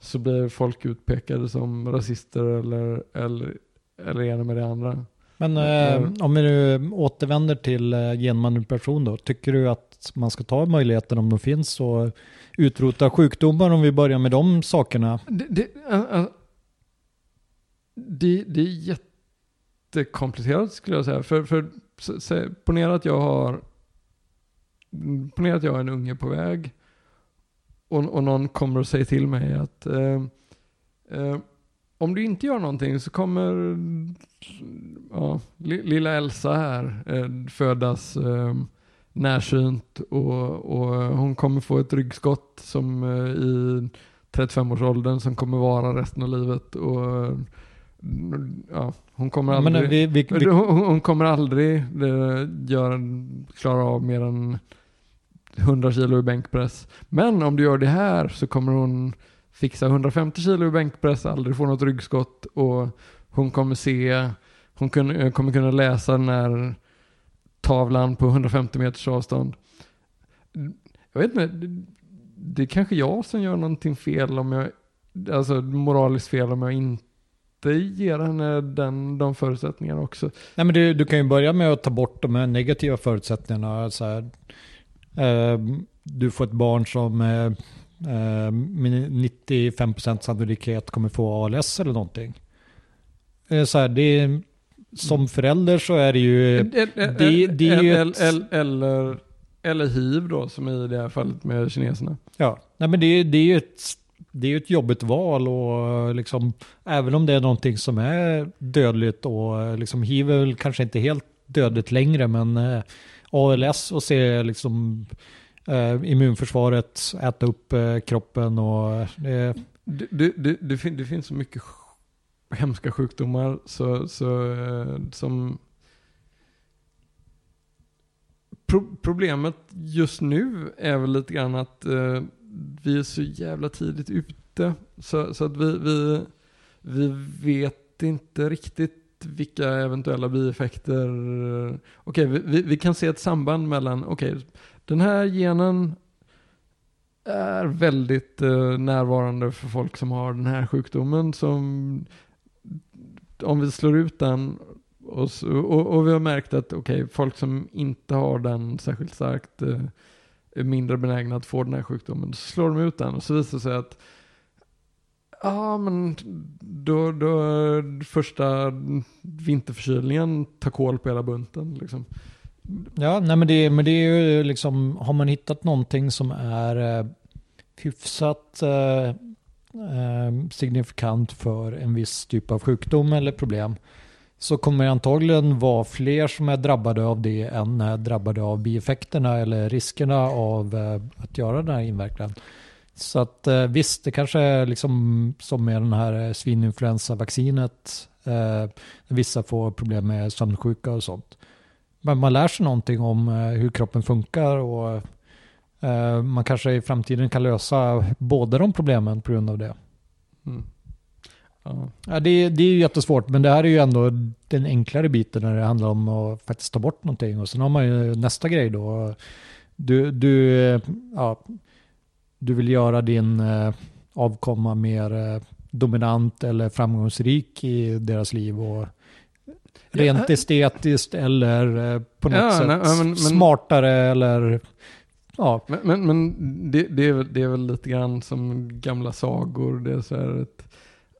så blir folk utpekade som rasister eller, eller, eller ena med det andra. Men eh, om vi nu återvänder till eh, genmanipulation då, tycker du att man ska ta möjligheten om de finns och utrota sjukdomar om vi börjar med de sakerna? Det, det, uh, det, det är jättekomplicerat skulle jag säga. För, för ponera att jag har ponera att jag är en unge på väg och, och någon kommer och säger till mig att eh, eh, om du inte gör någonting så kommer ja, lilla Elsa här eh, födas eh, närsynt och, och hon kommer få ett ryggskott som eh, i 35-årsåldern som kommer vara resten av livet. Och ja, hon kommer aldrig, Men vi, vi, vi, hon, hon, kommer aldrig eh, göra, klara av mer än 100 kilo i bänkpress. Men om du gör det här så kommer hon fixa 150 kilo i bänkpress, aldrig få något ryggskott och hon kommer se, hon kun, kommer kunna läsa den här tavlan på 150 meters avstånd. Jag vet inte, det, det är kanske jag som gör någonting fel om jag, alltså moraliskt fel om jag inte ger henne den, de förutsättningarna också. Nej men du, du kan ju börja med att ta bort de här negativa förutsättningarna. Så här, eh, du får ett barn som eh, med 95% sannolikhet kommer få ALS eller någonting. Eh, så här, det som förälder så är det ju... Det, det är ju ett, eller, eller hiv då, som i det här fallet med kineserna. Ja, nej men det, det är ju ett det är ju ett jobbigt val och eh, liksom, även om det är någonting som är dödligt och eh, liksom hiv är väl kanske inte helt dödligt längre men eh, ALS och se liksom eh, immunförsvaret äta upp eh, kroppen och eh, det, det, det, det, fin det finns så mycket hemska sjukdomar så, så, eh, som Pro problemet just nu är väl lite grann att eh, vi är så jävla tidigt ute. Så, så att vi, vi, vi vet inte riktigt vilka eventuella bieffekter. Okej, okay, vi, vi, kan se ett samband mellan, okej, okay, den här genen är väldigt eh, närvarande för folk som har den här sjukdomen. Som, om vi slår ut den och, och, och vi har märkt att okay, folk som inte har den särskilt starkt eh, är mindre benägna att få den här sjukdomen. Så slår de ut den och så visar det sig att Ja, men då, då första vinterförkylningen tar koll på hela bunten. Liksom. Ja, nej men det, men det är ju liksom, har man hittat någonting som är eh, hyfsat eh, eh, signifikant för en viss typ av sjukdom eller problem så kommer det antagligen vara fler som är drabbade av det än är drabbade av bieffekterna eller riskerna av eh, att göra den här inverkan. Så att eh, visst, det kanske är liksom som med den här eh, svininfluensavaccinet. Eh, vissa får problem med sömnsjuka och sånt. Men man lär sig någonting om hur kroppen funkar och man kanske i framtiden kan lösa båda de problemen på grund av det. Mm. Ja. det, det är ju jättesvårt, men det här är ju ändå den enklare biten när det handlar om att faktiskt ta bort någonting. Och sen har man ju nästa grej då. Du, du, ja, du vill göra din eh, avkomma mer eh, dominant eller framgångsrik i deras liv och rent Ja. estetiskt eller eh, på något Ja, sätt nej, men- men- smartare eller ja, Men, men, men det, det, är, det är väl lite grann som gamla sagor. Det är så här ett,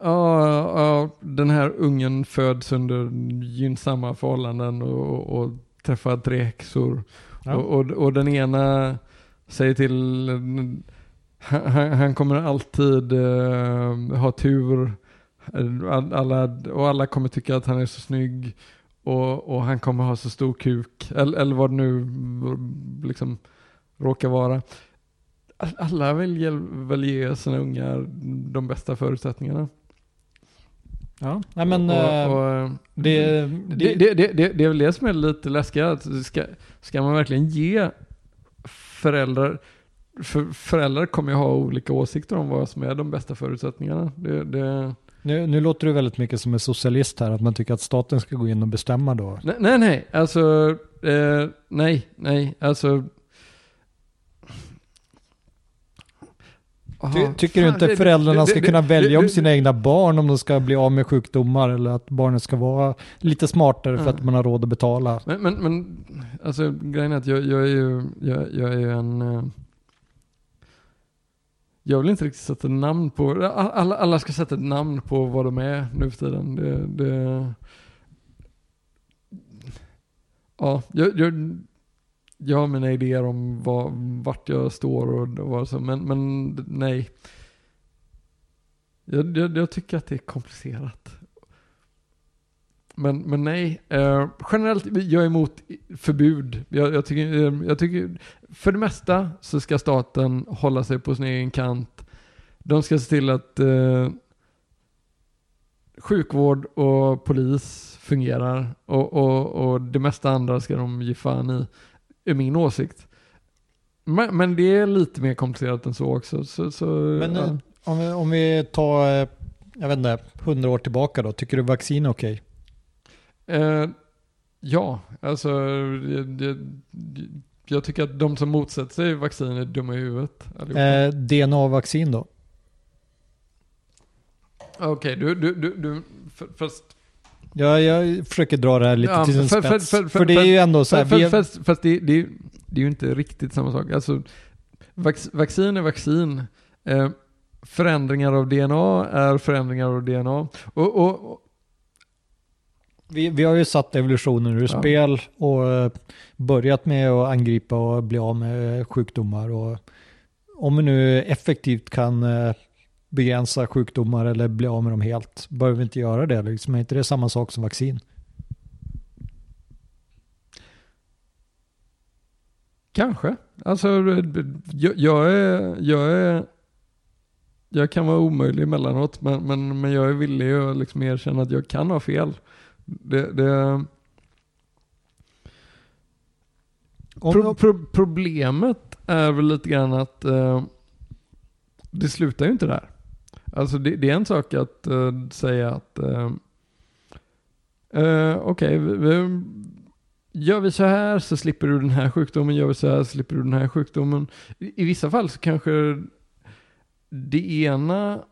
ja, den här ungen föds under gynnsamma förhållanden och, och träffar tre häxor. Ja. Och, och, och den ena säger till, han, han- kommer alltid eh, ha tur. All- Alla, och alla kommer tycka att han är så snygg. Och, och han kommer ha så stor kuk. Eller, eller vad det nu liksom råkar vara. All- Alla vill väl ge sina ungar de bästa förutsättningarna. Ja. Nej, men och, eh, och, och, det, det, det, det, det, det är väl det som är lite läskigt. Att ska, ska man verkligen ge föräldrar, för föräldrar kommer ju ha olika åsikter om vad som är de bästa förutsättningarna. Det, det, Nu, nu låter du väldigt mycket som en socialist här, att man tycker att staten ska gå in och bestämma då. nej, nej, nej, alltså, eh, nej, nej, alltså. Ty, tycker du inte det- föräldrarna det- ska det- kunna det- välja om det- sina egna barn om de ska bli av med sjukdomar eller att barnet ska vara lite smartare för att man har råd att betala? Men, men, men alltså grejen är att jag, jag är ju, jag, jag är ju en... eh, Jag vill inte riktigt sätta namn på, alla, alla ska sätta ett namn på vad de är nu för tiden. Det, det, ja, jag, jag, jag har mina idéer om vad, vart jag står och, och vad så, men, men nej. Jag, jag, jag tycker att det är komplicerat. Men, men nej, eh, generellt jag är emot förbud. Jag, jag, tycker, eh, jag tycker, för det mesta så ska staten hålla sig på sin egen kant. De ska se till att eh, sjukvård och polis fungerar och, och, och det mesta andra ska de ge fan i, är min åsikt. Men, men det är lite mer komplicerat än så också. Så, så, Men ja. om, vi, om vi tar, eh, jag vet inte, hundra år tillbaka då, tycker du vaccin är okej? Eh, ja, alltså jag, jag, jag tycker att de som motsätter sig vaccin är dumma i huvudet. Eh, DNA-vaccin då? Okej, du, du, du, du för, Ja, jag försöker dra det här lite Ja, till sin för- för- spets. för- För, för- det är ju ändå så här, för, vi, fast, fast det, det, är- det är ju inte riktigt samma sak. Alltså, vax, vaccin är vaccin. Eh, förändringar av DNA är förändringar av DNA. Och, och, och vi, vi har ju satt evolutionen ur Ja. spel och eh, börjat med att angripa och bli av med sjukdomar. Och om vi nu effektivt kan eh, begränsa sjukdomar eller bli av med dem helt, behöver vi inte göra det. Liksom, är inte det samma sak som vaccin? Kanske. Alltså, jag, jag, är, jag är... Jag kan vara omöjlig emellanåt, men, men, men jag är villig att liksom erkänna att jag kan ha fel. Det, det, pro, pro, problemet är väl lite grann att eh, det slutar ju inte där. Alltså det, det är en sak att uh, säga att uh, okej, okay, gör vi så här så slipper du den här sjukdomen, gör vi så här så slipper du den här sjukdomen. I, i vissa fall så kanske det ena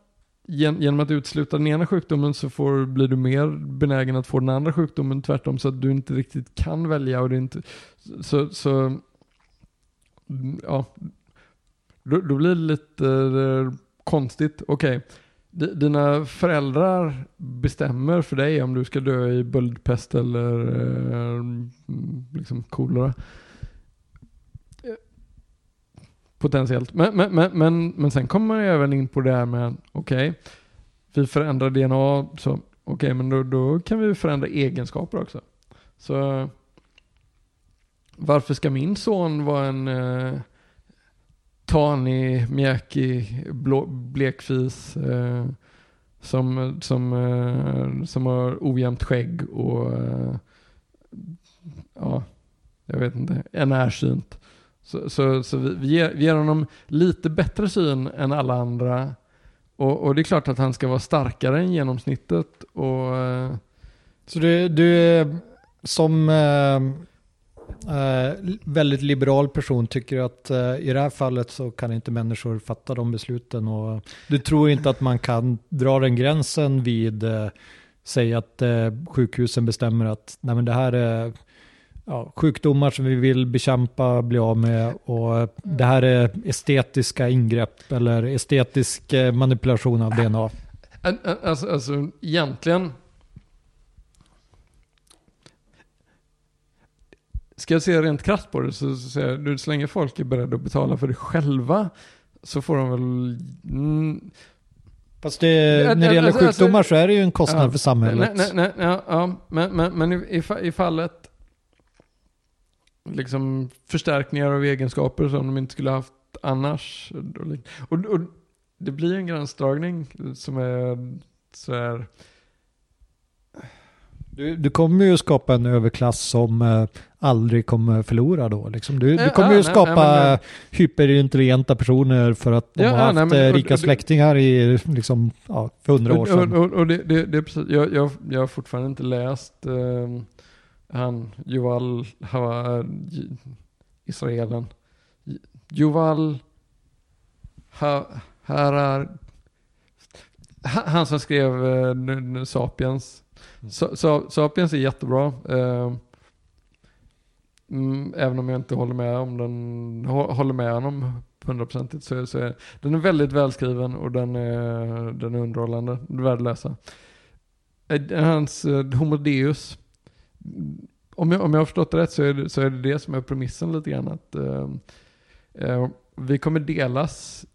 gen- Genom att utesluta den ena sjukdomen så får, blir du mer benägen att få den andra sjukdomen tvärtom så att du inte riktigt kan välja och det inte så, så mm, ja, då, då blir det lite konstigt. Okej, okay. dina föräldrar bestämmer för dig om du ska dö i böldpest eller eh, mm, liksom kolera. Potentiellt. Men, men, men, men, men sen kommer jag även in på det här med, okej, vi förändrar DNA, så okej, men då, då kan vi förändra egenskaper också. Så varför ska min son vara en eh, tanig, mjäkig, blå, blekfis eh, som, som, eh, som har ojämnt skägg och eh, ja, jag vet inte, är närsynt. Så, så, så vi, vi, ger, vi ger honom lite bättre syn än alla andra. Och, och det är klart att han ska vara starkare än genomsnittet. Och, eh, Så du, du är som, eh, eh, väldigt liberal person tycker att eh, i det här fallet så kan inte människor fatta de besluten och du tror inte att man kan dra den gränsen vid, eh, säg att eh, sjukhusen bestämmer att nej men det här är ja, sjukdomar som vi vill bekämpa, bli av med och det här är estetiska ingrepp eller estetisk eh, manipulation av DNA. Alltså, alltså egentligen. Ska jag se rent krasst på det så, så säger jag, du, så länge folk är beredda att betala för det själva så får de väl... Mm, Fast det, Ja, när det gäller alltså- alltså- sjukdomar så är det ju en kostnad Ja. för samhället. Nej, nej, nej, ja, ja, men, men, men i, i, fa- i fallet liksom förstärkningar av egenskaper som de inte skulle ha haft annars. Och, och det blir en gränsdragning som är så här, Du, du kommer ju skapa en överklass som eh, aldrig kommer förlora då. Liksom. Du, du kommer ja, ju nej, skapa nej, men hyperintelligenta personer för att de Ja, har haft nej, men- eh, och- rika och- släktingar i, liksom, ja, för hundra år sedan. och, och, det, det, det är precis, jag, jag, jag har fortfarande inte läst eh, han, Yuval, ha, Israelen. Yuval ha, Harar, ha- han som skrev eh, Sapiens. Så, så, Sapiens är jättebra. Eh, mm, även om jag inte håller med om den, håller med honom hundraprocentigt så, så är den är väldigt välskriven och den är, den är underhållande. Värd att läsa. Eh, hans eh, Homo Deus. Om jag, om jag har förstått det rätt så är det, så är det det som är premissen lite grann. Att, eh, eh vi kommer delas,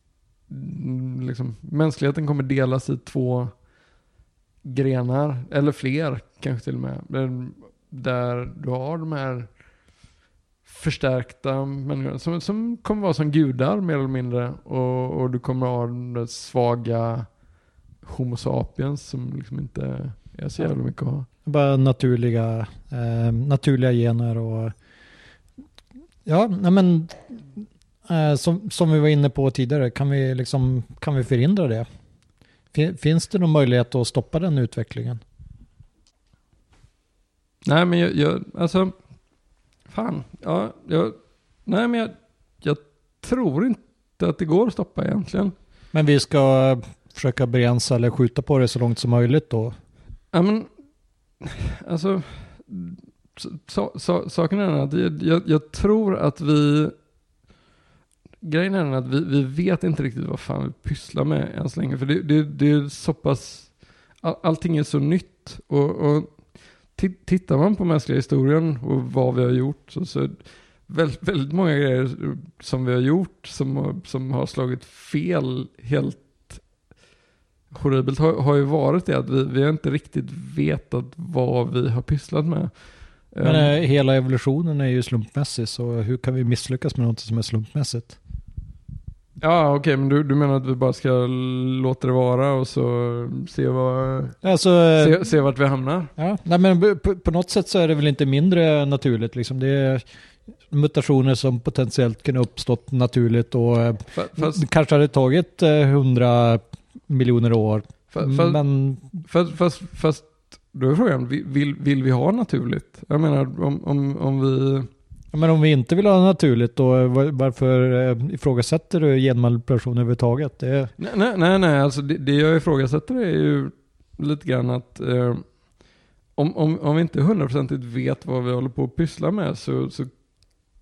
mm, liksom, mänskligheten kommer delas i två grenar, eller fler kanske till och med. Där, du har de här förstärkta människorna som, som kommer vara som gudar mer eller mindre. Och, och du kommer ha den svaga Homo sapiens som liksom inte är så jävla mycket att ha. Bara naturliga, eh, naturliga gener och ja, nej men eh, som, som vi var inne på tidigare, kan vi, liksom, kan vi förhindra det? Fin- Finns det någon möjlighet att stoppa den utvecklingen? Nej men jag, jag alltså, fan, ja, jag, nej men jag, jag tror inte att det går att stoppa egentligen. Men vi ska försöka begränsa eller skjuta på det så långt som möjligt då. Ja men, alltså, så, så, saken är att jag, jag, jag tror att vi, grejen är den att vi, vi vet inte riktigt vad fan vi pysslar med än så länge. För det, det, det är så pass, all, allting är så nytt. Och, och ti- tittar man på mänskliga historien och vad vi har gjort så, så väldigt, väldigt många grejer som vi har gjort som, som har slagit fel helt horribelt har, har ju varit det att vi, vi har inte riktigt vetat vad vi har pysslat med. Men eh, hela evolutionen är ju slumpmässig, så hur kan vi misslyckas med något som är slumpmässigt? Ja, okej, men du, du menar att vi bara ska låta det vara och så se, vad, Alltså, eh, se, se vart vi hamnar? ja, nej, men på, på något sätt så är det väl inte mindre naturligt. Liksom. Det är mutationer som potentiellt ha uppstått naturligt och eh, Fa- Fast, kanske hade tagit eh, hundra miljoner år. fa- fast, Men fast, fast, fast då är frågan, vi- vill, vill vi ha naturligt? Jag menar, om, om, om vi... Men om vi inte vill ha naturligt då, var- varför eh, ifrågasätter du genmanipulation överhuvudtaget? Det, Nej, nej, nej, nej alltså det, det jag ifrågasätter är ju lite grann att eh, om, om, om vi inte hundraprocentigt vet vad vi håller på att pyssla med så, så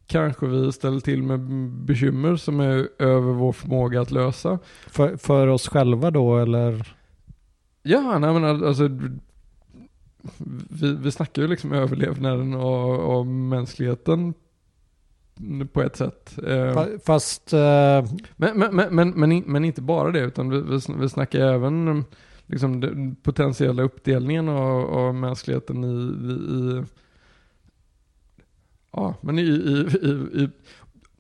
kanske vi ställer till med bekymmer som är över vår förmåga att lösa. för, för oss själva då eller? Ja, nej men alltså vi, vi snackar ju liksom överlevnaden av, av mänskligheten på ett sätt. Eh, Fa- Fast eh, Men, men, men, men, men, in- men inte bara det, utan vi, vi, sn- vi snackar även um, liksom, den potentiella uppdelningen av, av mänskligheten i, i, ja, men i, i, i, i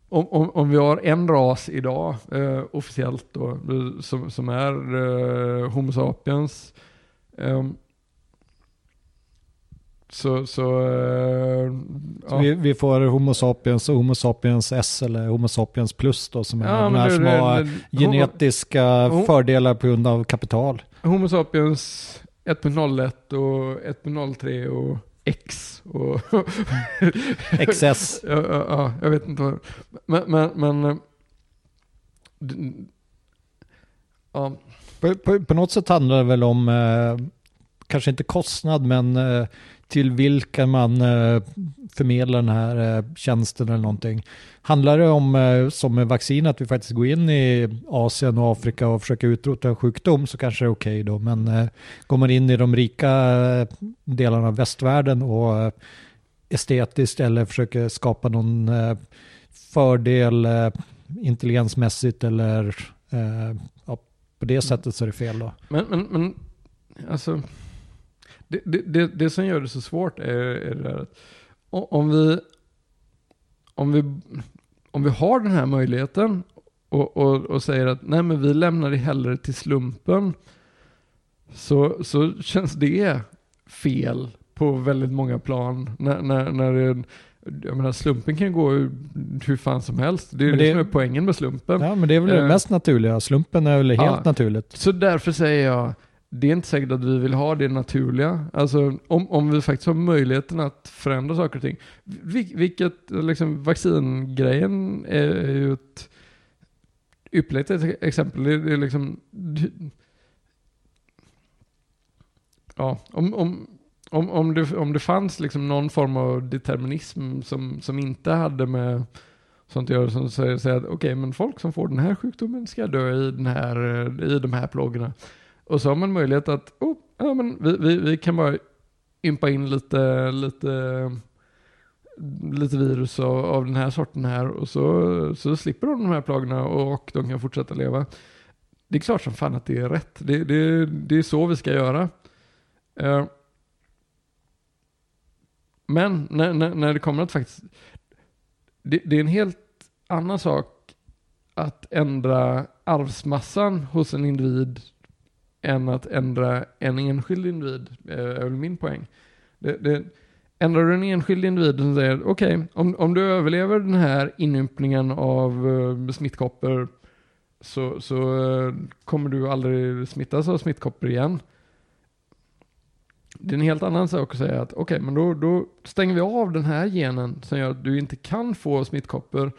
om, om, om vi har en ras idag, eh, officiellt då, eh, som, som är eh, Homo sapiens, ehm, så, så, eh, så ja. vi, vi får Homo sapiens och Homo sapiens S eller Homo sapiens plus då som är Ja, de här det- som det- har det- genetiska Homo- fördelar på grund av kapital. Homo sapiens 1.01 och 1.03 och X och XS. ja, ja, ja, jag vet inte vad. Men, men, men eh, ja, På, på, på något sätt handlar det väl om, eh, kanske inte kostnad, men eh, till vilka man eh, förmedlar den här eh, tjänsten eller någonting. Handlar det om, eh, som med vaccin, att vi faktiskt går in i Asien och Afrika och försöker utrota en sjukdom så kanske det är okej då. Men går man in i de rika delarna av västvärlden och estetiskt eller försöker skapa någon fördel intelligensmässigt eller ja, på det sättet så är det fel då. men, men, men alltså, det, det, det, det som gör det så svårt är, är det där att om vi, om vi, om vi har den här möjligheten och, och, och säger att nej men vi lämnar det hellre till slumpen så, så känns det fel på väldigt många plan. När, när, när det, jag menar slumpen kan gå hur, hur fan som helst. Det är Men det, det- som är poängen med slumpen. Ja, men det är väl det Eh. mest naturliga. Slumpen är väl helt Ja. naturligt. Så därför säger jag, det är inte säkert att vi vill ha det naturliga. Alltså om, om vi faktiskt har möjligheten att förändra saker och ting. Vil, vilket, liksom vaccingrejen är ju ett ypperligt exempel. Det, det är liksom, ja, om, om, om, om, det, om det fanns liksom någon form av determinism som, som inte hade med sånt att göra som säger, säger att okej, men folk som får den här sjukdomen ska dö i, den här, i de här plågorna. Och så har man möjlighet att, oh, ja men vi, vi, vi kan bara ympa in lite, lite, lite virus av, av den här sorten här och så, så slipper de de här plagorna och de kan fortsätta leva. Det är klart som fan att det är rätt. Det, det, det är så vi ska göra. Eh, men när, när, när det kommer att faktiskt, det, det är en helt annan sak att ändra arvsmassan hos en individ än att ändra en enskild individ, eh, är väl min poäng. Det, det, ändrar du en enskild individ som säger, okej, om, om du överlever den här inympningen av uh, smittkoppor så, så uh, kommer du aldrig smittas av smittkoppor igen. Det är en helt annan sak att säga att okej, men då, då stänger vi av den här genen som gör att du inte kan få smittkoppor.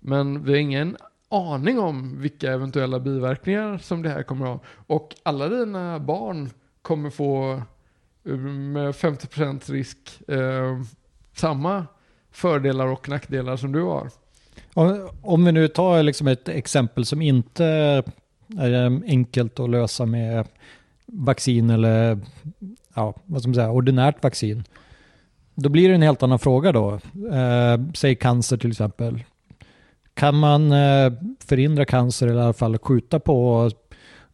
Men vi har ingen aning om vilka eventuella biverkningar som det här kommer att ha. Och alla dina barn kommer få eh, med 50% risk eh, samma fördelar och nackdelar som du har. Om, om vi nu tar liksom ett exempel som inte är enkelt att lösa med vaccin eller ja, vad ska man säga, ordinärt vaccin. Då blir det en helt annan fråga då. Eh, säg cancer till exempel. Kan man eh, förhindra cancer eller i alla fall skjuta på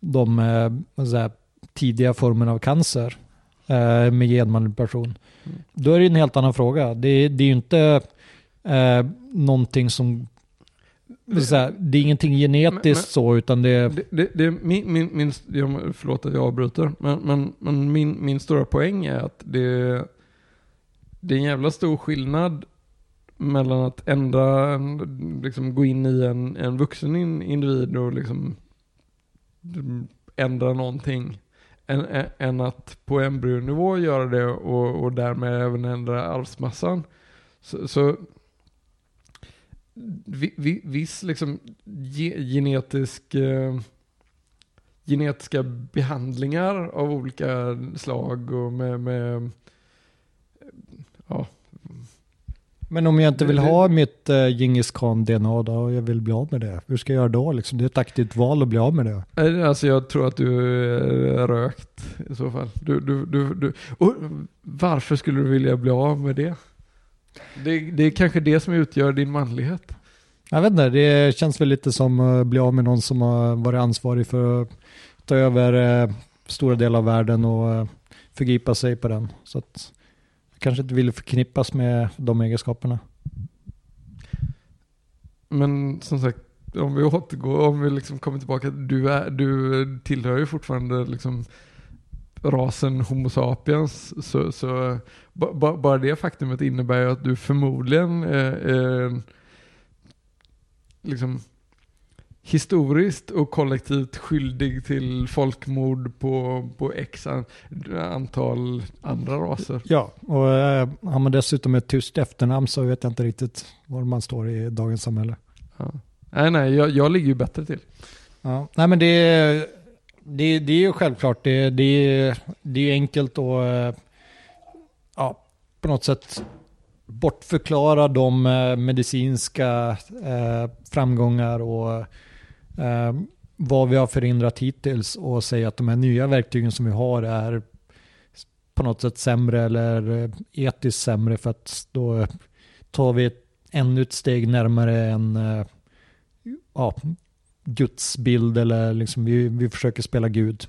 de eh, jag säga, tidiga formerna av cancer eh, med genmanipulation? Mm. Då är det en helt annan fråga. Det, det är ju inte eh, någonting som det är ingenting genetiskt Men- men- så, utan det... Det, det, det, min, min, min, förlåt att jag avbryter, men, men, men min, min stora poäng är att det, det är en jävla stor skillnad mellan att ändra, liksom gå in i en, en vuxen in- individ och liksom ändra någonting än, än- än att på embryonivå göra det och, och därmed även ändra arvsmassan. Så, så vi, vi, viss liksom ge, genetisk eh, genetiska behandlingar av olika slag och med, med ja, men om jag inte vill ha mitt uh, Djingis khan-DNA då, och jag vill bli av med det, hur ska jag göra då? Liksom? Det är ett aktivt val att bli av med det. Eh, Alltså jag tror att du är rökt i så fall. Du, du, du, du. Och varför skulle du vilja bli av med det? det? Det är kanske det som utgör din manlighet. Jag vet inte, det känns väl lite som att bli av med någon som har varit ansvarig för att ta över eh, stora delar av världen och eh, förgripa sig på den. Så att kanske inte vill förknippas med de egenskaperna. Men som sagt, om vi återgår, om vi liksom kommer tillbaka, du, är, du tillhör ju fortfarande liksom rasen Homo sapiens. Så, så ba, ba, bara det faktumet innebär ju att du förmodligen är, är liksom historiskt och kollektivt skyldig till folkmord på, på x an, antal andra raser. Ja, och eh, har man dessutom ett tyst efternamn så vet jag inte riktigt var man står i dagens samhälle. Ja. Nej, nej, jag, jag ligger ju bättre till. Ja, nej men det det, det är ju självklart, det, det, är, det är enkelt att eh, ja, på något sätt bortförklara de eh, medicinska eh, framgångar och eh, vad vi har förhindrat hittills och säga att de här nya verktygen som vi har är på något sätt sämre eller eh, etiskt sämre för att då eh, tar vi ännu ett steg närmare en eh, ja, gudsbild eller liksom vi, vi försöker spela Gud.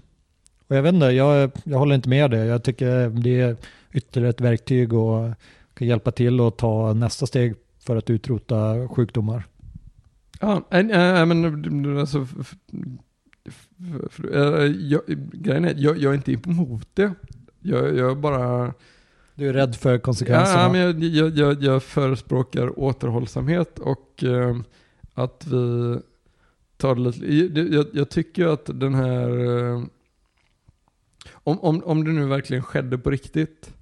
Och jag vet inte, jag, jag håller inte med det. Jag tycker det är ytterligare ett verktyg och kan hjälpa till att ta nästa steg för att utrota sjukdomar. Ja, äh, men alltså, jag, grejen är, jag, jag är inte emot det. Jag, jag bara... Du är rädd för konsekvenserna? Ja, men jag, jag, jag, jag förespråkar återhållsamhet och eh, att vi tar det lite... Jag, jag tycker att den här... Eh, om, om, om det nu verkligen skedde på riktigt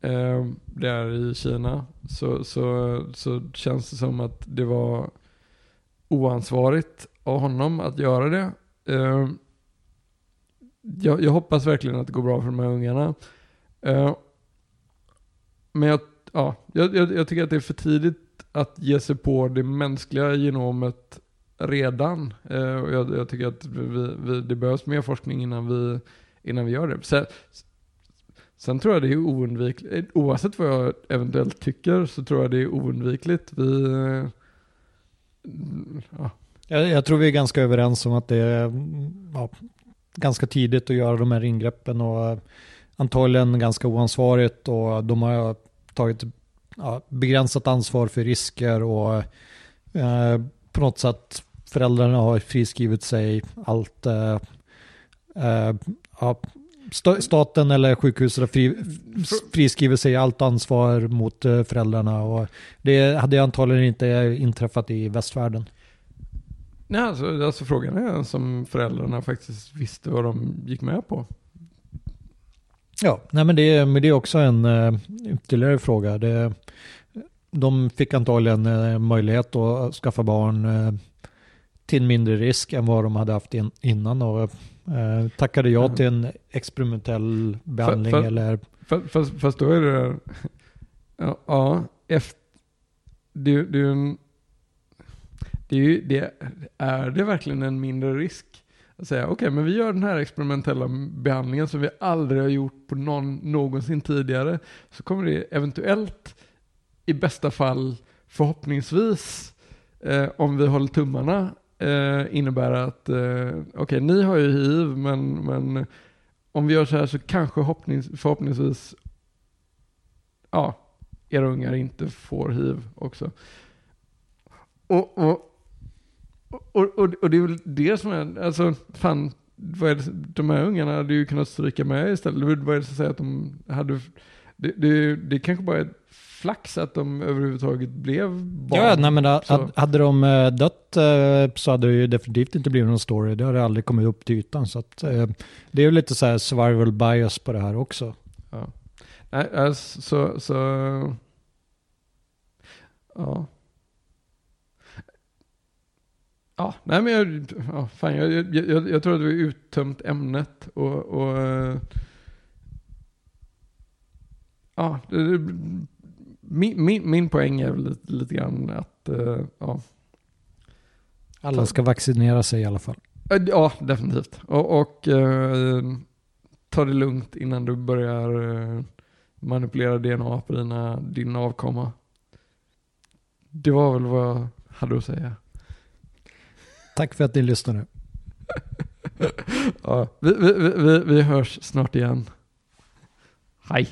eh, där i Kina så, så, så känns det som att det var oansvarigt av honom att göra det. Uh, jag, jag, hoppas verkligen att det går bra för de här ungarna. Uh, men jag, ja, jag, jag, tycker att det är för tidigt att ge sig på det mänskliga genomet redan. Eh, jag, jag, tycker att vi, vi, det behövs mer forskning innan vi, innan vi gör det. Sen, sen tror jag det är oundvikligt, oavsett vad jag eventuellt tycker så tror jag det är oundvikligt. Vi, ja. jag, jag tror vi är ganska överens om att det är mm, ja, ganska tidigt att göra de här ingreppen och eh, antagligen ganska oansvarigt och de har tagit ja, begränsat ansvar för risker och eh, på något sätt föräldrarna har friskrivit sig allt. Eh, eh, ja, staten eller sjukhuset fri, friskrivit sig allt ansvar mot eh, föräldrarna och det hade antagligen inte inträffat i västvärlden. Nej, alltså, alltså frågan är som föräldrarna faktiskt visste vad de gick med på. Ja, nej men det, men det är också en uh, ytterligare fråga. Det, de fick antagligen uh, möjlighet att skaffa barn uh, till mindre risk än vad de hade haft in, innan och uh, tackade ja till en experimentell behandling för, eller... Fast, fast, fast då är det... Ja, ja efter, är en... Det är, ju, det, är det verkligen en mindre risk? Att säga, okej, okay, men vi gör den här experimentella behandlingen som vi aldrig har gjort på någon, någonsin tidigare. Så kommer det eventuellt, i bästa fall, förhoppningsvis, eh, om vi håller tummarna, eh, innebär att, eh, okej, okay, ni har ju hiv, men, men om vi gör så här så kanske hoppnings, förhoppningsvis, ja, era ungar inte får hiv också. Och, och, och, och, och det är väl det som är, alltså fan, vad är det, de här ungarna hade ju kunnat stryka med istället. Vad är det som säger att de hade, det, det, det kanske bara är flax att de överhuvudtaget blev barn. Ja, nej, men så. hade de eh, dött eh, så hade det ju definitivt inte blivit någon story. Det hade aldrig kommit upp till ytan. Så att, eh, det är ju lite så här survival bias på det här också. Ja. Nej, alltså, så, så, ja. Ja, nej men jag, ja, fan, jag, jag, jag tror att vi uttömt ämnet och, och ja, det, min, min, min poäng är väl lite, lite grann att, uh, ja. Alla ska vaccinera sig i alla fall. Ja, definitivt. Och, och uh, ta det lugnt innan du börjar uh, manipulera DNA på dina, din avkomma. Det var väl vad jag hade att säga. Tack för att ni lyssnade. ja, vi, vi, vi, vi hörs snart igen. Hej.